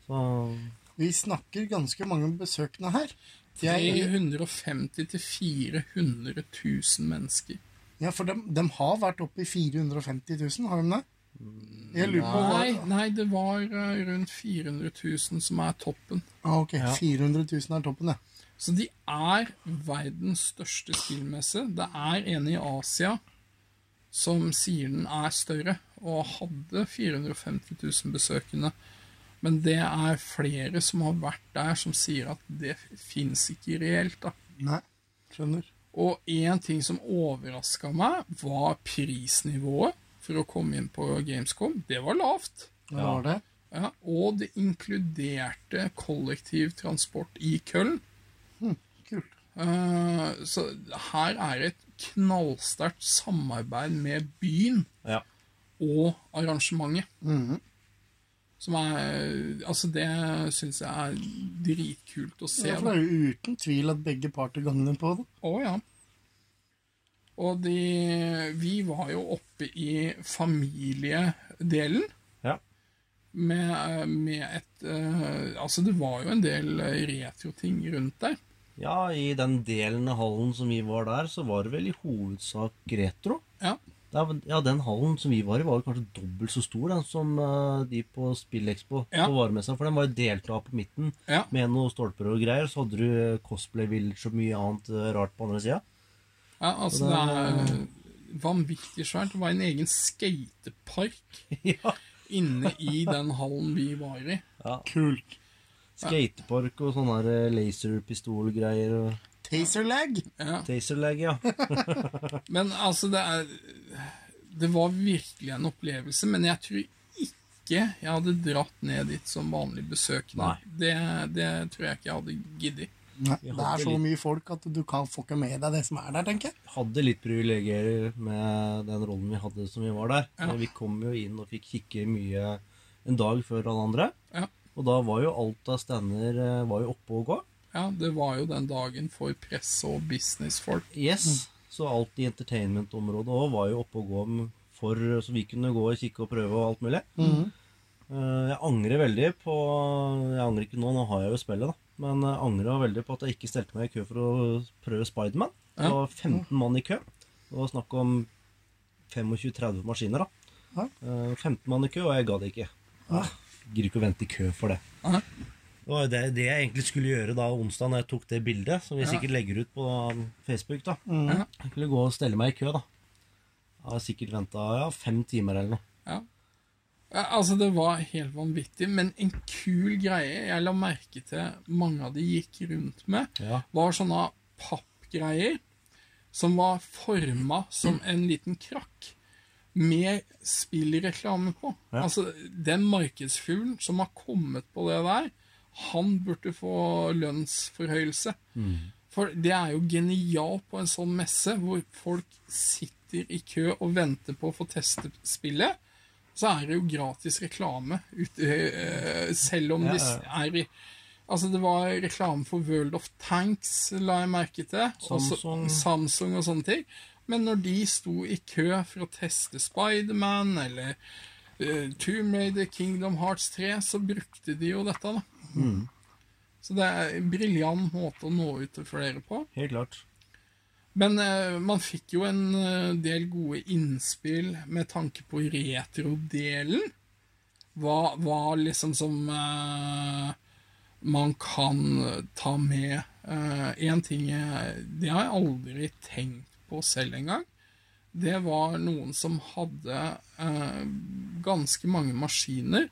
så Vi snakker ganske mange besøkende her. Jeg, 350 til 400 000 mennesker. ja, for de, de har vært oppe i 450 000, har de det? Jeg lurer på Nei, nei, det var eh, rundt 400 000 som er toppen. ah, Ok, Ja. 400 000 er toppen, ja. Så de er verdens største spillmesse. Det er en i Asia som sier den er større, og hadde 450 000 besøkende. Men det er flere som har vært der, som sier at det fins ikke reelt. da. Nei, skjønner. Og én ting som overraska meg, var prisnivået for å komme inn på Gamescom. Det var lavt. Det var det? Ja, og det inkluderte kollektivtransport i Köln. Kult. Uh, så her er et knallsterkt samarbeid med byen ja. og arrangementet. Mhm. Som er Altså, det syns jeg er dritkult å se. Ja, for det er jo uten tvil at begge parter gagner på det. Å ja. Og de Vi var jo oppe i familiedelen. Ja. Med, med et uh, Altså, det var jo en del eh, retroting rundt der. ja, i den delen av hallen som vi var der, så var det vel i hovedsak retro. Ja. Det men, Ja, Den hallen som vi var i, var jo kanskje dobbelt så stor den, som uh, de på Spillekspo Ja. på varemessa. For den var jo delt av på midten Ja. med noen stolper og greier. Så hadde du eh, Cosplay Village og mye annet uh, rart på andre sida. Ja, altså det er vanvittig svært. Det var en egen skatepark ja. inne i den hallen vi var i. Ja. Kult. Skatepark og sånne laserpistolgreier og Taserlag. Ja. taserlag, ja. Men altså, det er Det var virkelig en opplevelse, men jeg tror ikke jeg hadde dratt ned dit som vanlig besøkende. Nei. Det, det tror jeg ikke jeg hadde giddet. Nei, det er så litt- mye folk at du kan få ikke med deg det som er der, tenker jeg. Hadde litt privilegier med den rollen vi hadde som vi var der. Ja. Vi kom jo inn og fikk kikke mye en dag før alle andre. Ja. Og da var jo alt av stander eh, var jo oppe og gå. Ja, det var jo den dagen for presse og businessfolk. Yes. Så alt i entertainment-området òg var jo oppe og gå for, så vi kunne gå og kikke og prøve og alt mulig. Mm Eh, Jeg angrer veldig på Jeg angrer ikke nå, nå har jeg jo spillet, da. Men jeg angrer veldig på at jeg ikke stelte meg i kø for å prøve Spiderman. Det var 15 mann i kø. Det var snakk om 25-30 maskiner, da. Eh, 15 mann i kø, og jeg ga det ikke. Ja. Gidder ikke å vente i kø for det. Det var jo det, det jeg egentlig skulle gjøre da onsdag når jeg tok det bildet, som vi sikkert legger ut på Facebook. da. mm. Jeg skulle gå og stelle meg i kø, da. Jeg har sikkert venta ja, fem timer eller noe. Ja. Ja, Altså, det var helt vanvittig, men en kul greie jeg la merke til mange av de gikk rundt med, Ja. var sånne pappgreier som var forma som en liten krakk med spillreklame på. Ja. Altså, den markedsfuglen som har kommet på det der, han burde få lønnsforhøyelse. For det er jo genialt på en sånn messe hvor folk sitter i kø og venter på å få teste spillet. Så er det jo gratis reklame ute, eh, selv om Ja, ja. de er i Altså, det var reklame for World of Tanks, la jeg merke til. Også Samsung. Samsung og sånne ting. Men når de sto i kø for å teste Spiderman eller uh, Tomb Raider, Kingdom Hearts 3, så brukte de jo dette, da. Så det er en briljant måte å nå ut til flere på. Helt klart. Men eh, man fikk jo en eh, del gode innspill med tanke på retrodelen. Hva, hva liksom som eh, man kan ta med. Én ting jeg, Det har jeg aldri tenkt på selv engang. Det var noen som hadde eh, ganske mange maskiner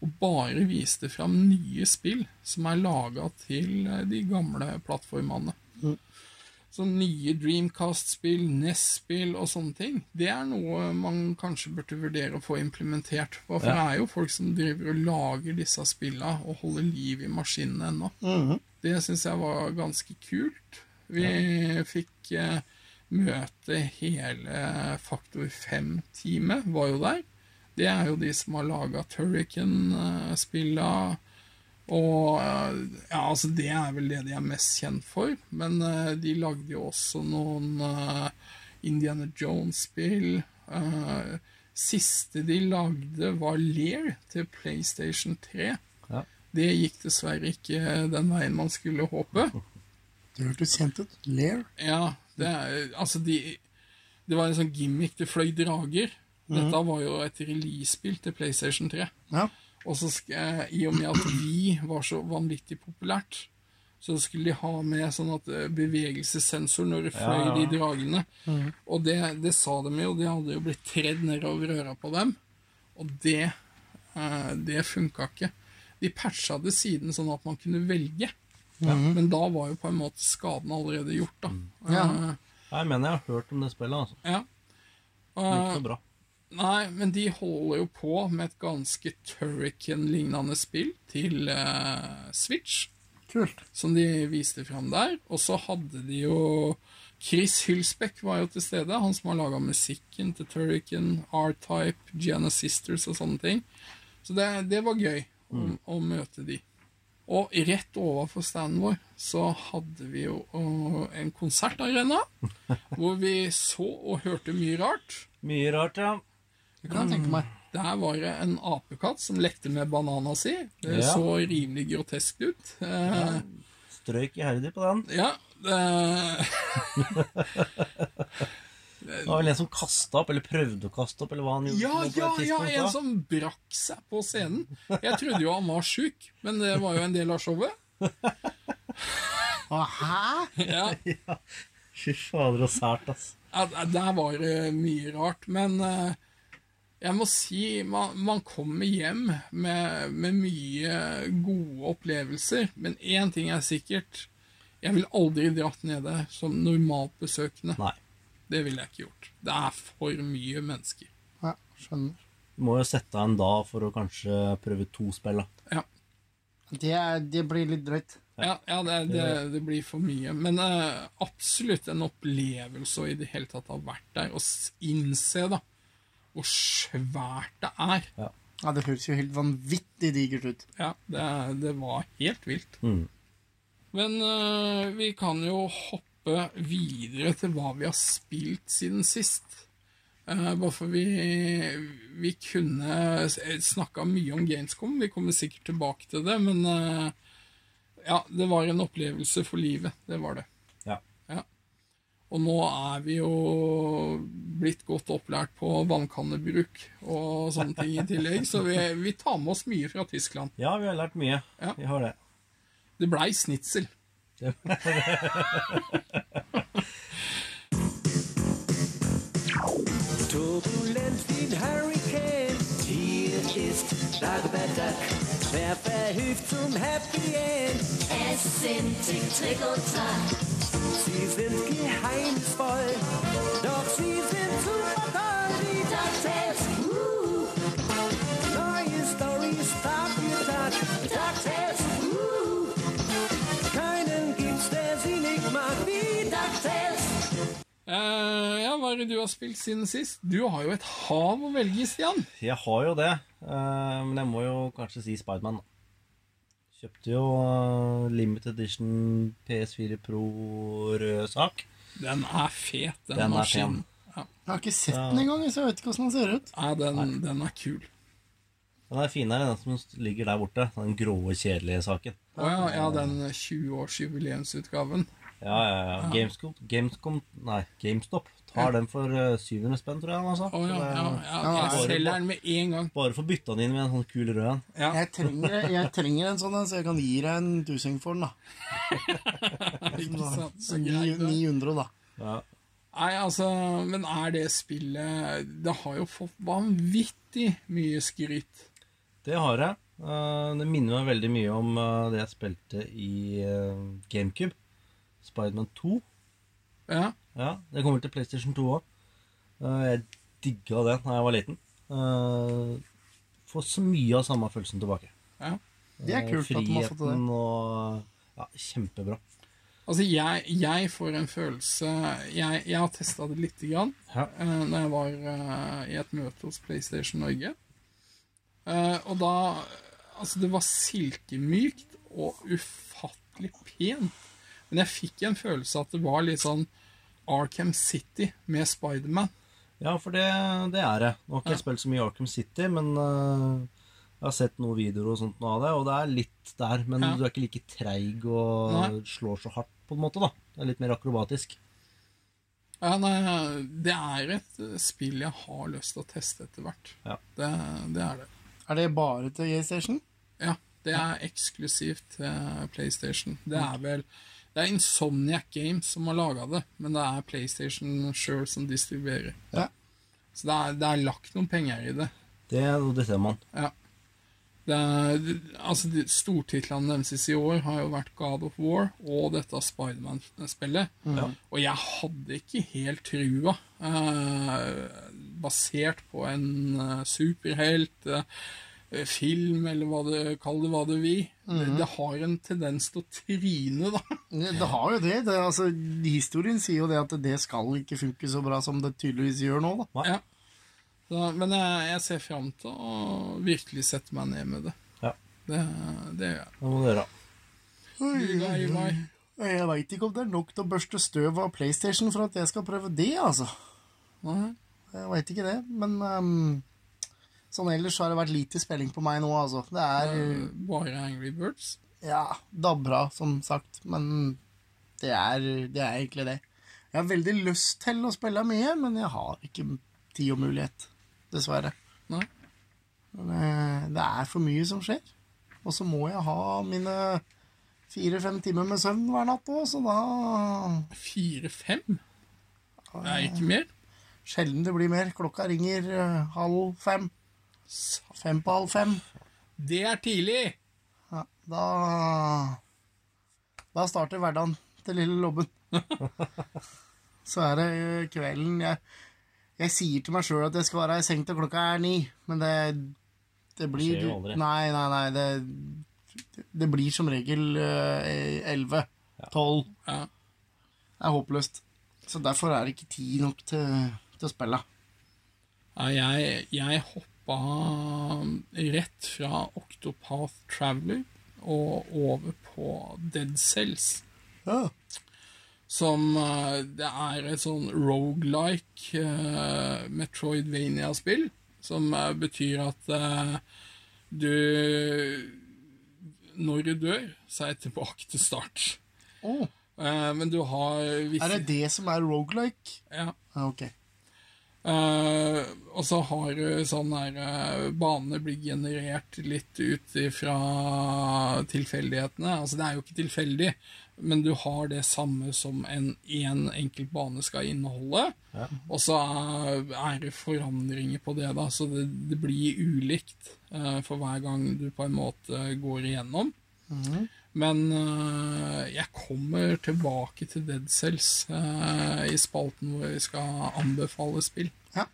og bare viste fram nye spill som er laga til eh, de gamle plattformene. Så nye Dreamcast-spill, NES-spill og sånne ting, det er noe man kanskje burde vurdere å få implementert. For Ja. det er jo folk som driver og lager disse spilla og holder liv i maskinene ennå. Det syns jeg var ganske kult. Vi fikk eh, møte hele Faktor 5-teamet, var jo der. Det er jo de som har laga Turrican-spilla. Og eh, ja, altså det er vel det de er mest kjent for. Men uh, de lagde jo også noen uh, Indiana Jones-spill. Uh, siste de lagde, var Lear til PlayStation 3. Ja. Det gikk dessverre ikke den veien man skulle håpe. Det hørtes kjent ut. Lear. Ja, det er Altså, de Det var en sånn gimmick. Det fløy drager. Dette var jo et release-spill til PlayStation 3. Ja. Og så eh, I og med at vi var så vanvittig populært, så skulle de ha med sånn at eh, bevegelsessensor når det fløy Ja, ja. de dragene. Og det, det sa de jo. De hadde jo blitt tredd nedover øra på dem. Og det, eh, det funka ikke. De patcha det siden sånn at man kunne velge. Men da var jo på en måte skaden allerede gjort, da. Ja. Eh, Jeg mener jeg har hørt om det spillet. altså. ja. Uh, Ikke gikk så bra. Nei, men de holder jo på med et ganske Turrican-lignende spill til uh, Switch, Kult. som de viste fram der. Og så hadde de jo Chris Hylsbeck var jo til stede, han som har laga musikken til Turrican, R-Type, Gianna Sisters og sånne ting. Så det, det var gøy å, å møte de. Og rett overfor standen vår så hadde vi jo en konsertarena, hvor vi så og hørte mye rart. Mye rart, ja. Det kan jeg tenke meg. Det her var en apekatt som lekte med banana si. Det Ja. så rimelig groteskt ut. Ja, Strøyk iherdig på den. ja, det, Det var vel en som kasta opp, eller prøvde å kaste opp, eller hva han gjorde. ja, ja, ja, en da. som brakk seg på scenen. Jeg trodde jo han var sjuk, men det var jo en del av showet. Å, hæ? Ja, Fy fader, så sært, altså. Ja, Der var det mye rart, men eh, jeg må si man, man kommer hjem med, med mye gode opplevelser. Men én ting er sikkert. Jeg vil aldri dratt ned der som normalt besøkende. Nei. Det ville jeg ikke gjort. Det er for mye mennesker. Ja, skjønner. Du må jo sette av en dag for å kanskje prøve to spill, da. Ja, Det, er, det blir litt drøyt. ja, ja det, det, det blir for mye. Men uh, absolutt en opplevelse å i det hele tatt ha vært der og innse da hvor svært det er. Ja, Det høres jo helt vanvittig digert ut. Ja, det, det var helt vilt. Mm. Men uh, vi kan jo hoppe videre til hva vi har spilt siden sist. Uh, bare for vi, vi kunne snakka mye om Gamescom. Vi kommer sikkert tilbake til det, men uh, ja, det var en opplevelse for livet. Det var det. Og nå er vi jo blitt godt opplært på vannkannebruk og sånne ting i tillegg, så vi, vi tar med oss mye fra Tyskland. Ja, vi har lært mye. Ja. Vi har det. Det blei snitsel. Hier ist Dagobert Duck. Wer verhilft zum Happy End? Es sind Tick, Trick und Track. Sie sind geheimnisvoll, doch sie sind super toll. Die DuckTales, uh, neue Stories Tag für Tag. DuckTales, uh, Keinen gibt's, der sie nicht mag wie DuckTales. Uh, ja, hva er det du har spilt siden sist? Du har jo et hav å velge i, Stian. Jeg har jo det, uh, men jeg må jo kanskje si Spiderman. Kjøpte jo eh, Limited Edition PS4 Pro rød sak. Den er fet, den, Den maskinen. maskinen. Jeg har ikke sett den engang, så jeg vet ikke hvordan den ser ut. Ja, den, den er kul. Den er finere enn den som ligger der borte. Den grå, kjedelige saken. Å ja, ja, den 20-årsjubileumsutgaven. Ja, ja, ja. Gamescom, Gamescom Nei, GameStop tar den for uh, 700 spenn, tror jeg. Altså. Oh, ja, Så ja, ja, jeg selger den med en gang. Bare for bytta den inn med en sånn kul rød en. Ja, Jeg trenger, jeg trenger en sånn en, så jeg kan gi deg en tusing for den, da. ikke sant? Så det. 900, da. Ja. Nei, altså, men er det spillet Det har jo fått vanvittig mye skryt. Det har jeg. Eh, det minner meg veldig mye om eh, det jeg spilte i eh, GameCube. Spiderman 2. Ja, Ja, det kommer til PlayStation 2 òg. jeg digga den da jeg var liten. Uh, får så mye av samme følelsen tilbake. ja. Det er kult at de har fått det. Friheten og Ja, kjempebra. Altså, jeg, jeg får en følelse Jeg, jeg har testa det lite grann Ja. uh, når jeg var eh, i et møte hos PlayStation Norge. Eh, og da Altså, det var silkemykt og ufattelig pent. Men jeg fikk en følelse at det var litt sånn Arkham City med Spiderman. Ja, for det, det er det. Nå har ikke jeg spilt så mye Arkham City, men uh, jeg har sett noen videoer og sånt av det, og det er litt der. Men Ja. du er ikke like treig og Nei. slår så hardt, på en måte. da. Det er litt mer akrobatisk. Ja, nei, det er et eh, spill jeg har lyst til å teste etter hvert. Ja. Det, det er det. Er det bare til GameStation? Ja, det er eksklusivt til PlayStation. Det er vel Det er Insomniac Games som har laga det, men det er PlayStation sjøl som distribuerer. Ja. Så det er, det er lagt noen penger i det. Det, det ser man. Ja. Det er, altså de Stortitlene deres i år har jo vært God of War og dette Spiderman-spillet. Og jeg hadde ikke helt trua, eh, basert på en eh, superhelt, eh, film, eller hva det, kall det hva du vil. det, det har en tendens til å trine, da. Det, det har jo det. det altså, historien sier jo det at det skal ikke funke så bra som det tydeligvis gjør nå. da. Ja. Så, men jeg, jeg ser fram til å virkelig sette meg ned med det. Ja. Det, det gjør jeg. Det må du gjøre. Da, Jeg veit ikke om det er nok til å børste støv av PlayStation for at jeg skal prøve det, altså. Nei? Jeg veit ikke det, men ehm, sånn ellers så har det vært lite spilling på meg nå, altså. Det er uh, Bare Angry Birds? ja, dabra, som sagt, men det er, det er egentlig det. Jeg har veldig lyst til å spille mye, men jeg har ikke tid og mulighet, dessverre. Nei? Men eh, det er for mye som skjer. Og så må jeg ha mine fire-fem timer med søvn hver natt òg, så da Fire-fem? Det er ikke mer? Sjelden det blir mer. Klokka ringer eh, halv fem. Fem på halv fem. Det er tidlig! Ja, da Da starter hverdagen til lille Lobben. Så er det eh, kvelden jeg, jeg sier til meg sjøl at jeg skal være i seng til klokka er ni, men det, det blir skjer jo aldri. Nei, nei, nei. Det, det blir som regel eh, elleve. Tolv. Ja. Det er håpløst. Så derfor er det ikke tid nok til, til å spille. Ja, jeg, jeg hoppa rett fra Octopath Traveler og over på Dead Cells. Ja. Som eh, Det er et sånn rogelike uh, Metroidvania-spill. Som uh, betyr at uh, du Når du dør, så er jeg tilbake til start. Oh. Eh, men du har visse er det det som er rogelike? Ja. Ja, ok. Eh, Og så har du sånn der uh, Banene blir generert litt ut fra tilfeldighetene. Altså, det er jo ikke tilfeldig, men du har det samme som en én enkelt bane skal inneholde. Og så er, er det forandringer på det, da, så det, det blir ulikt uh, for hver gang du på en måte går igjennom. Men eh, jeg kommer tilbake til Dead Cells eh, i spalten hvor vi skal anbefale spill. Ja.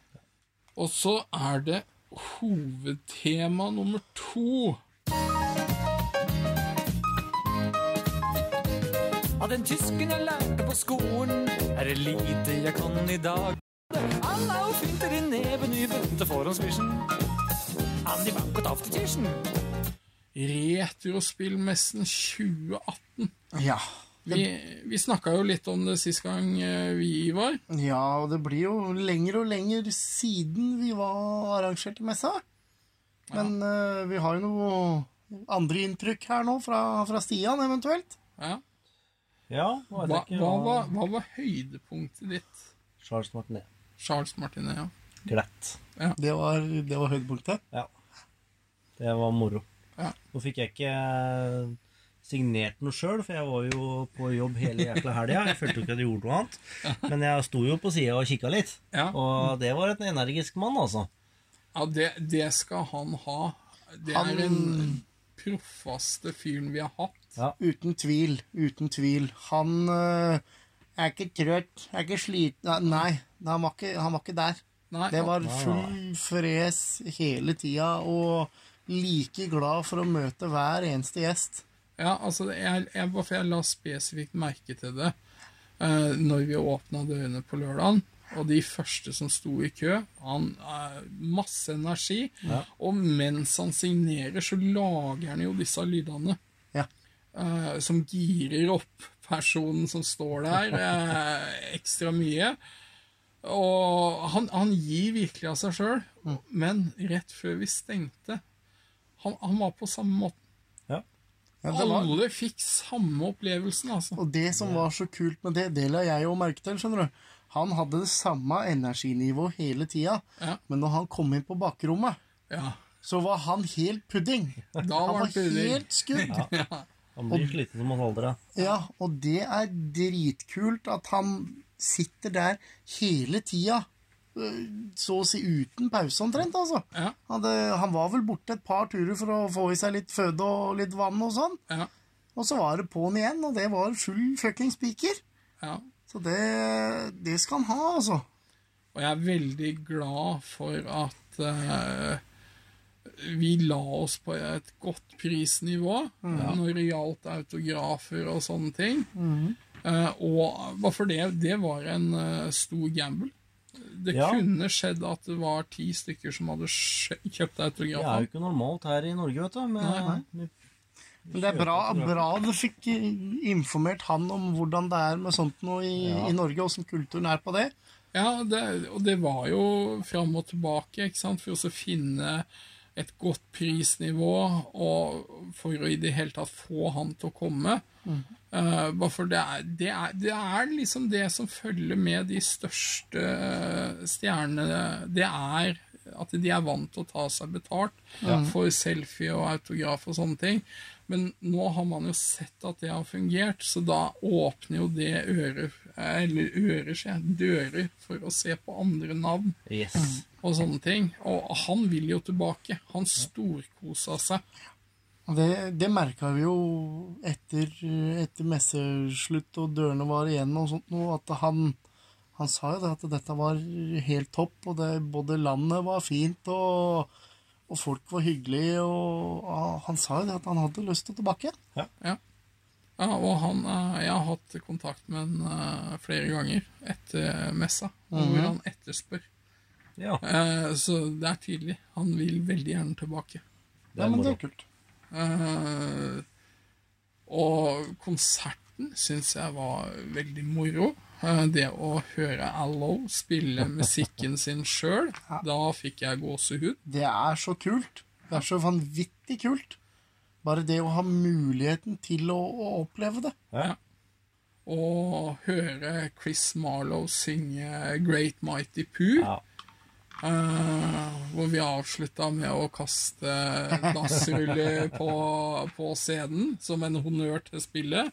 Og så er det hovedtema nummer to. Av den tysken jeg lærte på skolen, er det lite jeg kan i dag. Alla og finter i neven i vente forhåndsvisjon. An die Bank auf die Tischen. Retrospillmessen 2018. Ja. Vi, vi snakka jo litt om det sist gang, eh, vi, var. ja, og det blir jo lenger og lenger siden vi var arrangert i messa. Men eh, vi har jo noe andre inntrykk her nå fra, fra Stian, eventuelt. Ja. Ja, Hva, ikke hva, var, hva var høydepunktet ditt? Charles Martinet. Charles Martinet, ja. Glatt. Det var, det var høydepunktet. Ja. Det var moro. Ja. Nå fikk jeg ikke eh, signert noe sjøl, for jeg var jo på jobb hele jækla helga. Jeg følte jo ikke at jeg gjorde noe annet. Men jeg sto jo på sida og kikka litt. Ja. Og det var en energisk mann, altså. Ja, det, det skal han ha. Det Han- er den proffeste fyren vi har hatt. Uten tvil. Uten tvil. Han øh, er ikke trøtt, er ikke sliten Nei, han var ikke, han var ikke der. Nei, Det var full fres hele tida, og like glad for å møte hver eneste gjest. Ja, altså, jeg, jeg, jeg la spesifikt merke til det eh, når vi åpna dørene på lørdagen. Og de første som sto i kø Han eh, Masse energi. Og mens han signerer, så lager han jo disse lydene. Ja. eh, som girer opp personen som står der, eh, ekstra mye. Og han, han gir virkelig av seg sjøl. Men rett før vi stengte han, han var på samme måte. Ja, var, Alle fikk samme opplevelsen, altså. og det som var så kult med det, det la jeg jo merke til, skjønner du. Han hadde det samme energinivået hele tida, Ja. men når han kom inn på bakrommet, Ja. så var han helt pudding. Da Han var var han pudding. helt skudd. Han blir sliten som han holder av. Ja, og det er dritkult at han sitter der hele tida. Øh, Så å si uten pause, omtrent. altså. Ja. Han, hadde, han var vel borte et par turer for å få i seg litt føde og litt vann og sånn. Ja. Og så var det på'n igjen, og det var full fucking spiker. ja. Så det, det skal han ha, altså. Og jeg er veldig glad for at uh, vi la oss på et godt prisnivå når det gjaldt autografer og sånne ting. Eh, og for det, det var en uh, stor gamble. Det Ja. kunne skjedd at det var ti stykker som hadde kjøpt autograf. Det er jo ikke normalt her i Norge, vet du. Men, Nei, Men det er bra, bra du fikk informert han om hvordan det er med sånt noe i, Ja. i Norge, åssen kulturen er på det. Ja, det, og det var jo fram og tilbake, ikke sant, for å finne et godt prisnivå, og for å i det hele tatt få han til å komme. Eh, bare for det er, det, er, det er liksom det som følger med de største stjernene. Det er at de er vant til å ta seg betalt for selfie og autograf og sånne ting. Men nå har man jo sett at det har fungert, så da åpner jo det ører, eller ører, jeg, dører for å se på andre navn yes. og sånne ting. Og han vil jo tilbake. Han storkosa seg. Og Det, det merka vi jo etter, etter messeslutt og dørene var igjen og sånt noe, at han, han sa jo det at dette var helt topp, og det, både landet var fint, og, og folk var hyggelige, og og, han sa jo det at han hadde lyst til tilbake igjen. Ja, og han, eh, Jeg har hatt kontakt med han eh, flere ganger etter messa, hvor han etterspør. Ja, Eh, Så det er tydelig. Han vil veldig gjerne tilbake. det Ja, er men det er kult. Eh, og konserten syns jeg var veldig moro. Eh, det å høre Allo spille musikken sin sjøl, da fikk jeg gåsehud. Det er så kult. Det er så vanvittig kult. Bare det å ha muligheten til å, å oppleve det. Å høre Chris Marlowe synge Great Mighty Poo. Ja. Eh, hvor vi avslutta med å kaste dassruller på, på scenen som en honnør til spillet.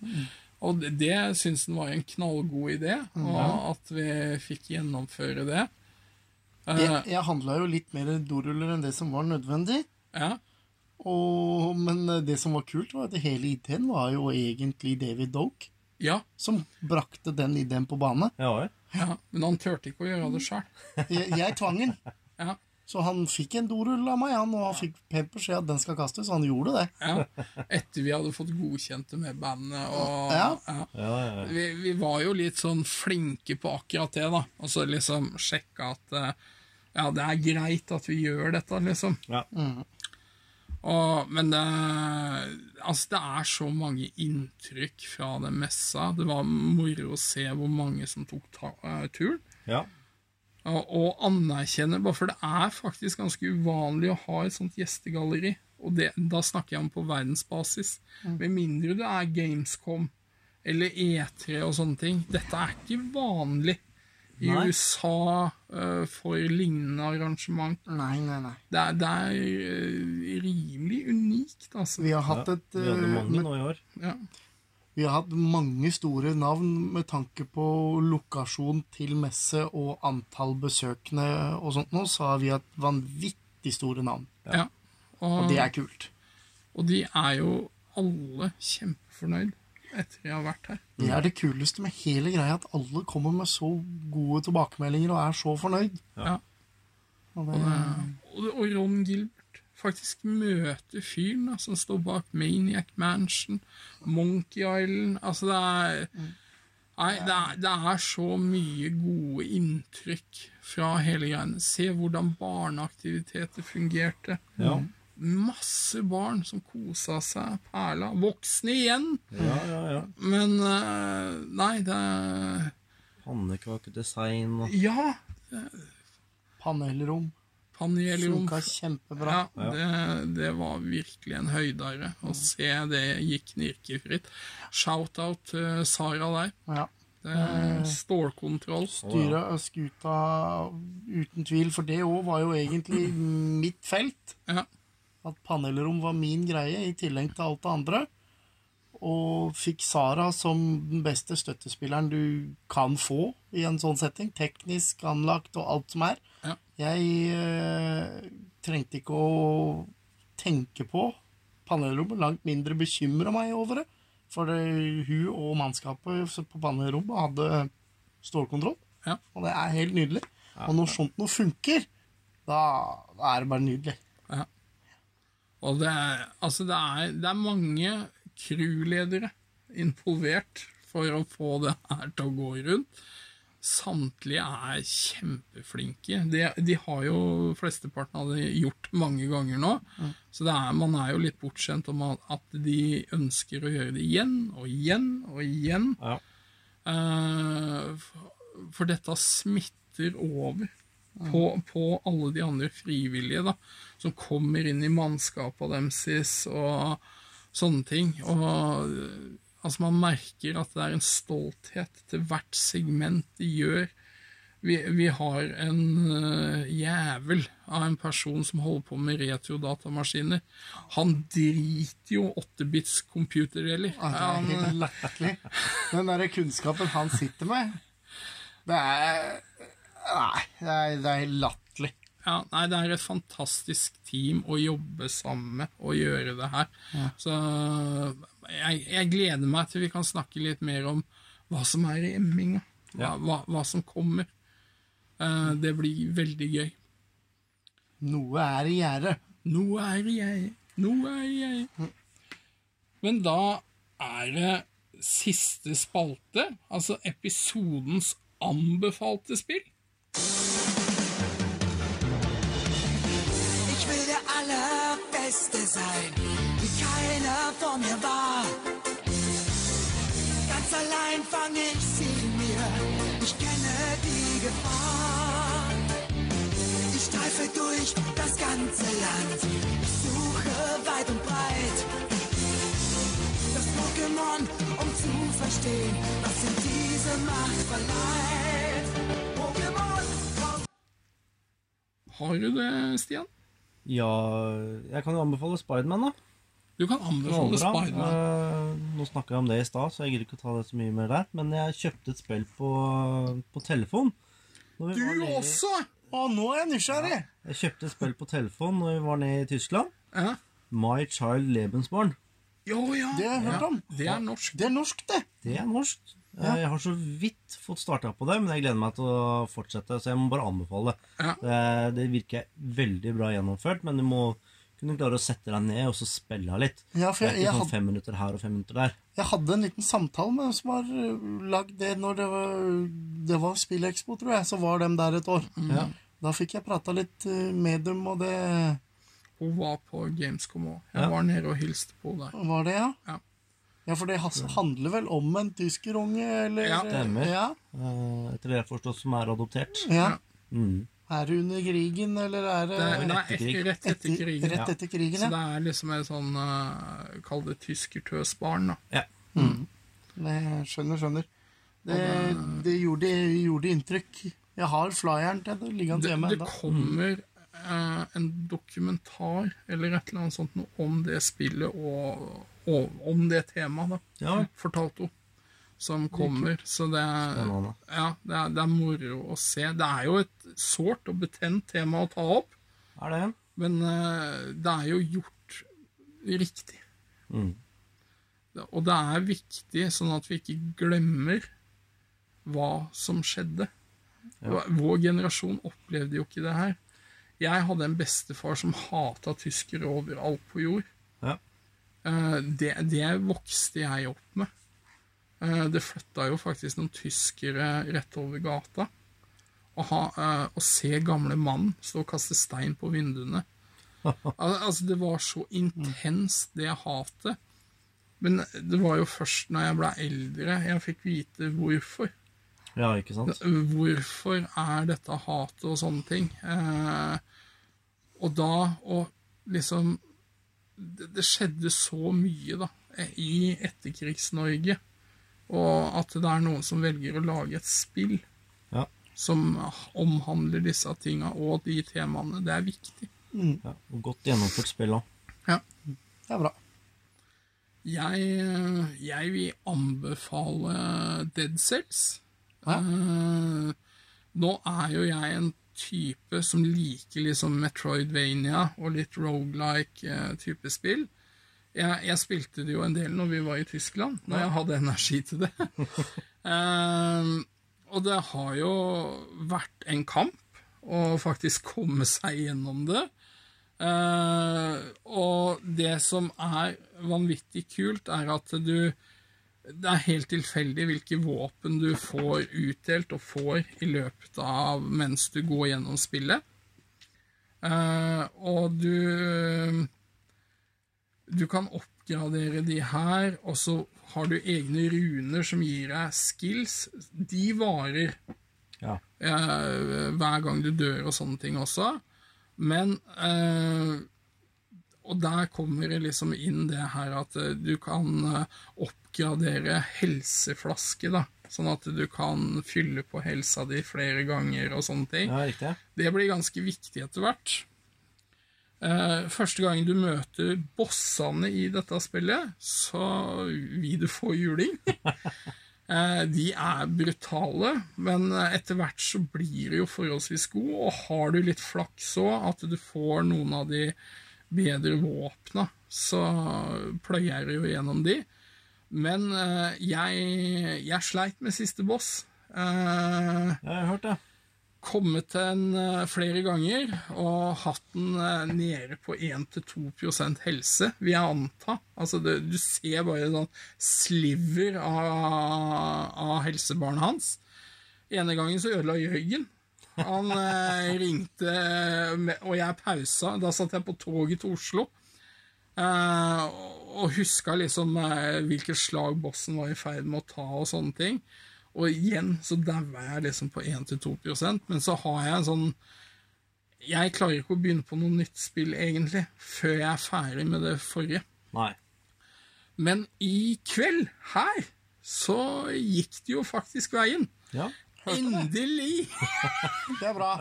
Og det, det syns han var en knallgod idé, og at vi fikk gjennomføre det. Uh, Jeg, jeg handla jo litt mer doruller enn det som var nødvendig. ja. Og, men det som var kult, var at hele ideen var jo egentlig David Doke ja, som brakte den ideen på bane. Ja vel. Ja, men han turte ikke å gjøre det sjøl. Jeg, jeg tvang han. Ja. Så han fikk en dorull av meg, han, og han fikk pent beskjed at den skal kastes, og han gjorde det. Ja. Etter vi hadde fått godkjent det med bandet. Og, Ja. Ja, ja, ja. Vi, vi var jo litt sånn flinke på akkurat det, da. Og så liksom sjekka at eh, ja, det er greit at vi gjør dette, liksom. Ja. Og, men det, altså, det er så mange inntrykk fra den messa. Det var moro å se hvor mange som tok ta, uh, turen. ja. Og, og anerkjenne, bare for det er faktisk ganske uvanlig å ha et sånt gjestegalleri. Og det, da snakker jeg om på verdensbasis. Med mindre det er Gamescom eller E3 og sånne ting. Dette er ikke vanlig i Nei. USA uh, for lignende arrangement. Nei, nei, nei. Det er, det er uh, rimelig unikt, altså. Vi har hatt et Vi hadde eh, mange med, nå i år. Ja. Vi har hatt mange store navn med tanke på lokasjon til messe og antall besøkende og sånt nå, så har vi hatt vanvittig store navn. ja. Og det er kult. Og de er jo alle kjempefornøyd etter jeg har vært her. Det er det kuleste med hele greia, at alle kommer med så gode tilbakemeldinger og er så fornøyd. Ja. Og det, Og, og Ron Gilbert faktisk møter fyren da, som står bak Maniac Mansion, Monkey Island Altså, det er Nei, det er, det er så mye gode inntrykk fra hele greiene. Se hvordan barneaktiviteter fungerte. Ja. Masse barn som kosa seg, perla. Voksne igjen. Ja, ja, ja. Men eh, Nei, det Pannekakedesign og Ja! panelrom Panelrom. funka kjempebra. Ja, det, det var virkelig en høydare å se det gikk knirkefritt. Shout-out til Sara der. Ja. Det er stålkontroll. Styre skuta uten tvil, for det òg var jo egentlig mitt felt. Ja. At panelrom var min greie, i tillegg til alt det andre. Og fikk Sara som den beste støttespilleren du kan få i en sånn setting. Teknisk anlagt og alt som er. Ja. Jeg eh, trengte ikke å tenke på panelrommet, langt mindre bekymra meg over det. For det, hun og mannskapet på panelrommet hadde stålkontroll. Ja. Og det er helt nydelig. Og når sånt noe funker, da, da er det bare nydelig. Og det er, altså det er, det er mange crewledere involvert for å få det her til å gå rundt. Samtlige er kjempeflinke. De, de har jo flesteparten av det gjort mange ganger nå. Så det er, man er jo litt bortskjemt om at de ønsker å gjøre det igjen og igjen og igjen. Ja. Uh, for- for dette smitter over på, på alle de andre frivillige da, som kommer inn i mannskapet deres og sånne ting. Og eh, altså man merker at det er en stolthet til hvert segment de gjør. Vi, vi har en uh, jævel av en person som holder på med retrodatamaskiner. Han driter jo 8-bits computerdeler. Ah, det er helt latterlig. Den derre kunnskapen han sitter med, det er Nei, det er, det er latterlig. Ja, nei, det er et fantastisk team å jobbe sammen med og gjøre det her. Så jeg, jeg gleder meg til vi kan snakke litt mer om hva som er i emminga. Hva, hva, hva som kommer. Uh, det blir veldig gøy. Noe er i gjære. Noe er jeg, noe er jeg. Men da er det siste spalte, altså episodens anbefalte spill. Ich will der Allerbeste sein, wie keiner vor mir war. Ganz allein fang ich sie mir, ich kenne die Gefahr. Ich streife durch das ganze Land, ich suche weit und breit. Das Pokémon, um zu verstehen, was in diese Macht verleiht. Har du det, Stian? Ja, jeg kan jo anbefale Spiderman, da. Du kan anbefale. Spiderman. Uh, nå snakka jeg om det i stad, så jeg gidder ikke å ta det så mye mer der. Men jeg kjøpte et spill på, på telefon. Når vi Du var nede også! Å, nå er jeg nysgjerrig! Jeg kjøpte et spill på telefon når vi var nede i Tyskland. Ja. My Child Lebensborn. Jo, ja. Det har jeg hørt ja. om. Det er norsk. Det er norsk, det. Det er norsk. Eh, Jeg har så vidt fått starta på det, men jeg gleder meg til å fortsette. Så jeg må bare anbefale det. Ja. Det, det virker veldig bra gjennomført, men du må kunne klare å sette deg ned og så spille litt. Ja, for det er jeg- ikke jeg sånn hadde, fem minutter her og fem minutter der. Jeg hadde en liten samtale med dem som har uh, lagd det når det var, det var Spillekspo, tror jeg. Så var dem der et år. Ja. Da fikk jeg prata litt med dem, og det Hun var på Gamescom òg. Jeg Ja. var nede og hilste på der. var det, ja. Ja. Ja, for det handler vel om en tyskerunge, eller Ja, stemmer. Ja. Eh, etter det jeg har forstått, som er adoptert. ja. Mm. Er det under krigen, eller er det, Det er, nei, etter krig. rett etter krigen. Rett etter krigen, ja. Så det er liksom et sånn uh, Kall det tyskertøsbarn, da. Ja. Det skjønner, skjønner. Det, det gjorde, gjorde inntrykk. Jeg har flyeren til det liggende Det, hjemme det ennå. kommer eh, en dokumentar eller et eller annet sånt noe om det spillet og, og om det temaet, da. Ja. Fortalte hun. Som kommer. Så det er, ja, det, er, det er moro å se. Det er jo et sårt og betent tema å ta opp, Er det? men eh, det er jo gjort riktig. Mm. Og det er viktig, sånn at vi ikke glemmer hva som skjedde. Vår generasjon opplevde jo ikke det her. Jeg hadde en bestefar som hata tyskere overalt på jord. Ja. Eh, Det, det vokste jeg opp med. Eh, Det flytta jo faktisk noen tyskere rett over gata. Å, ha, eh, å se gamle mann stå og kaste stein på vinduene. Altså, det var så intenst, det hatet. Men det var jo først når jeg ble eldre jeg fikk vite hvorfor. Ja, ikke sant? Hvorfor er dette hatet og sånne ting? Eh, og da å liksom det, det skjedde så mye, da, i Etterkrigs-Norge. Og at det er noen som velger å lage et spill Ja. som omhandler disse tinga og de temaene, det er viktig. ja. Og godt gjennomført spill òg. Ja. Det er bra. Jeg, jeg vil anbefale Dead Cells. Eh, nå er jo jeg en type som liker liksom Metroidvania og litt rogelike eh, type spill. Jeg, jeg spilte det jo en del når vi var i Tyskland, når jeg hadde energi til det. Eh, og det har jo vært en kamp å faktisk komme seg gjennom det. Uh, og det som er vanvittig kult, er at du Det er helt tilfeldig hvilke våpen du får utdelt og får i løpet av mens du går gjennom spillet. Eh, og du Du kan oppgradere de her, og så har du egne runer som gir deg skills. De varer Ja. eh, hver gang du dør og sånne ting også. Men eh, Og der kommer det liksom inn det her at eh, du kan eh, oppgradere helseflaske, da. Sånn at du kan fylle på helsa di flere ganger og sånne ting. ja, riktig. Det blir ganske viktig etter hvert. Eh, første gang du møter bossene i dette spillet, så vil du få juling. Eh, de er brutale, men etter hvert så blir de jo forholdsvis gode, og har du litt flaks òg, at du får noen av de bedre våpna, så pløyer du jo gjennom de. Men uh, jeg, jeg sleit med siste boss. Uh, jeg har hørt det. kommet til den uh, flere ganger og hatt den eh, nede på 1-2 helse, vil jeg anta. Altså, det, du ser bare en sånn sliver av, av helsebarnet hans. Ene gangen så ødela Jørgen. Han eh, ringte, med, og jeg pausa. Da satt jeg på toget til Oslo. Eh, og huska liksom eh, hvilket slag bossen var i ferd med å ta, og sånne ting. Og igjen så daua jeg liksom på 1-2% men så har jeg en sånn Jeg klarer ikke å begynne på noe nytt spill, egentlig, før jeg er ferdig med det forrige. Nei. Men i kveld, her, så gikk det jo faktisk veien. Ja. Endelig! Det er bra.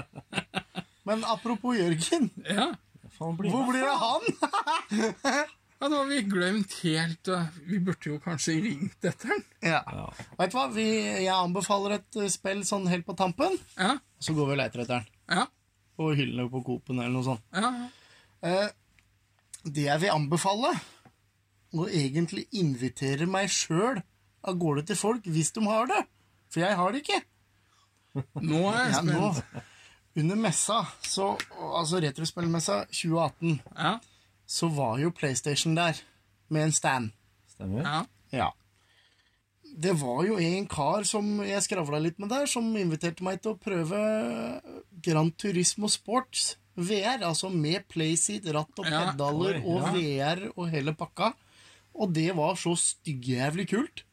Men apropos Jørgen, Ja. Faen, blir hvor blir det han? ja, det har vi glemt helt Vi burde jo kanskje ringt etter den. Ja. Vet du hva, vi, jeg anbefaler et eh, spill sånn helt på tampen, Ja. så går vi og leter etter den. Ja. På hyllene på Coop-en eller noe sånt. ja. Eh, det jeg vil anbefale, å egentlig invitere meg sjøl av gårde til folk hvis de har det. For jeg har det ikke. Nå er jeg Ja, spent. Under messa, så, altså retrospillmessa 2018, Ja. så var jo PlayStation der med en stand. Stemmer. Ja. Ja. Det var jo en kar som jeg skravla litt med der, som inviterte meg til å prøve Gran Turismo Sports VR, altså med playseat, ratt og pedaler ja. og. VR og hele pakka. Og det var så styggjævlig kult.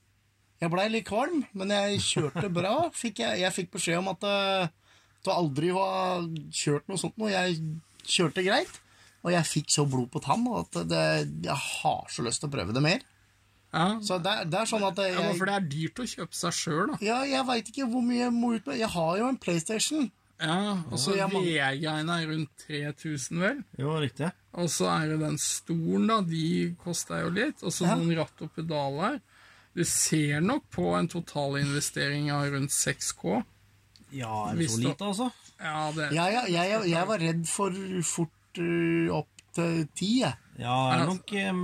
Jeg blei litt kvalm, men jeg kjørte bra. Fikk jeg, jeg fikk beskjed om at eh, du aldri har kjørt noe sånt noe. Jeg kjørte greit, og jeg fikk så blod på tann at det, jeg har så lyst til å prøve det mer. ja. Så det, er- det er sånn at jeg, ja, For det er dyrt å kjøpe seg sjøl, da. ja, jeg veit ikke hvor mye jeg må ut med. Jeg har jo en PlayStation. Ja, og så jeg må- VR-greiene er rundt 3000, vel. Jo, riktig. Og så er det den stolen, da. De koster jo litt. Og så Ja. noen ratt og pedaler. Du ser nok på en totalinvestering av rundt 6K. Ja, er det så lite, altså? Ja, det Jeg, jeg, jeg, jeg var redd for fort uh, opp til ti, jeg. Ja, det er nok eh,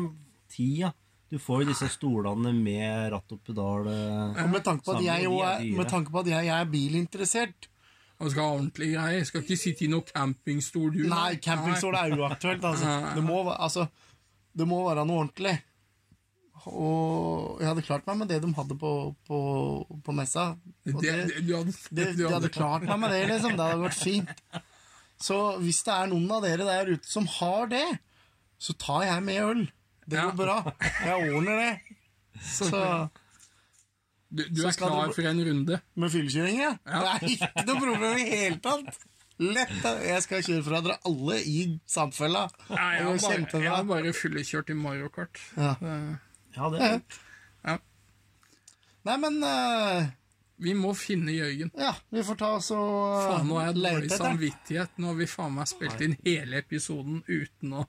ti, ja. Du får jo disse stolene med ratt og pedal. eh, Og med tanke på at jeg, med tanke på at jeg, jeg er bilinteressert Og skal ha ordentlig greier. Skal ikke sitte i noe campingstol, du. Nei, campingstol er uaktuelt. Altså. Det, må, altså, det må være noe ordentlig. Og jeg hadde klart meg med det de hadde på, på, på messa. Det, det, det, du hadde, det, de hadde klart meg med det, liksom. Det hadde gått fint. Så hvis det er noen av dere der ute som har det, så tar jeg med øl. Det Ja. går bra. Jeg ordner det. Så Du, du Så er klar det- for en runde. med fyllekjøring, ja. Det er ikke noe problem i hele tatt. Lett. Jeg skal kjøre fra dere alle i samfella. Nei, jeg har bare, jeg har bare fyllekjørt i Mario Kart. Ja. Eh, Ja, det er Ja. Nei, men uh, Vi må finne Jørgen. Ja, vi får ta oss og Faen, nå har jeg dårlig samvittighet. Nå har vi faen meg spilt inn hele episoden uten å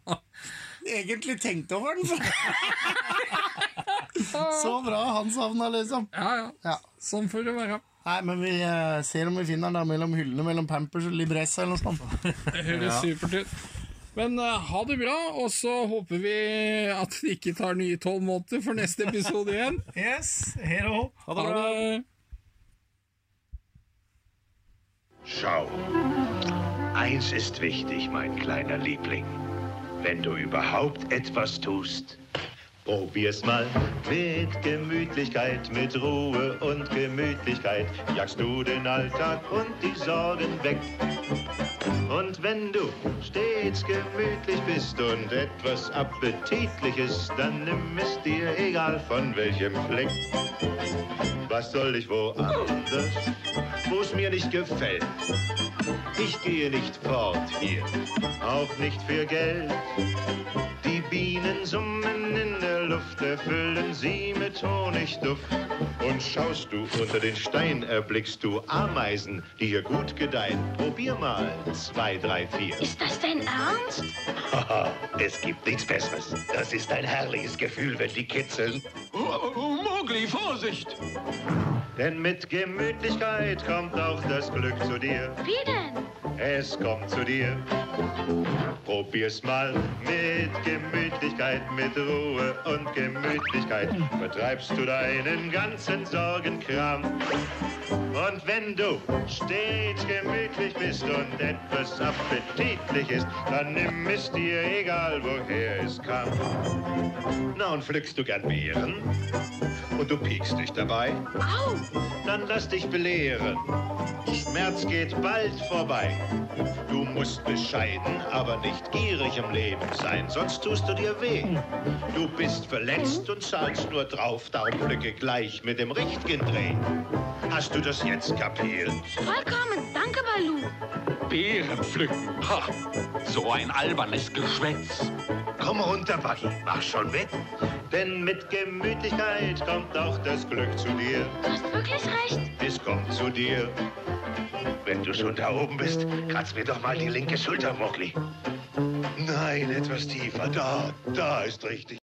Egentlig tenkt over den. Så bra han savna, liksom. Ja, ja. Ja. Sånn får det være. Nei, men vi uh, ser om vi finner den der mellom hyllene mellom Pampers og Libressa eller noe sånt. Det høres supert ut. Men eh, ha det bra, og så håper vi at det ikke tar nye tolv måneder for neste episode igjen. Yes, her og Ha Ha det. Schau. Eins ist wichtig, mein kleiner Liebling. Wenn du überhaupt etwas tust, Probier's mal mit Gemütlichkeit, mit Ruhe und Gemütlichkeit. Jagst du den Alltag und die Sorgen weg. Und wenn du stets gemütlich bist und etwas Appetitliches, dann nimm es dir, egal von welchem Fleck. Was soll ich woanders, wo's mir nicht gefällt? Ich gehe nicht fort hier, auch nicht für Geld. Bienen summen in der Luft, erfüllen sie mit Honigduft. Und schaust du unter den Stein, erblickst du Ameisen, die hier gut gedeihen. Probier mal zwei, drei, vier. Ist das dein Ernst? Haha, es gibt nichts Besseres. Das ist ein herrliches Gefühl, wenn die kitzeln. Mowgli, Vorsicht! Denn mit Gemütlichkeit kommt auch das Glück zu dir. Wie denn? Es kommt zu dir. Probier's mal mit Gemütlichkeit, mit Ruhe und Gemütlichkeit. Vertreibst du deinen ganzen Sorgenkram. Und wenn du stets gemütlich bist und etwas appetitlich ist, dann nimm es dir egal, woher es kam. Na, und pflückst du gern Beeren? Und du piekst dich dabei? Au! Dann lass dich belehren. Schmerz geht bald vorbei. Du musst bescheiden, aber nicht gierig im Leben sein, sonst tust du dir weh. Du bist verletzt und zahlst nur drauf, darum pflücke gleich mit dem richtigen Dreh. Hast du das jetzt kapiert? Vollkommen. Danke, Balu. Beeren pflücken. Ha, so ein albernes Geschwätz. Komm runter, Buggy, mach schon mit. Denn mit Gemütlichkeit kommt auch das Glück zu dir. Du hast wirklich recht. Es kommt zu dir. Wenn du schon da oben bist, kratz mir doch mal die linke Schulter, Mowgli. Nein, etwas tiefer. Da, da ist richtig.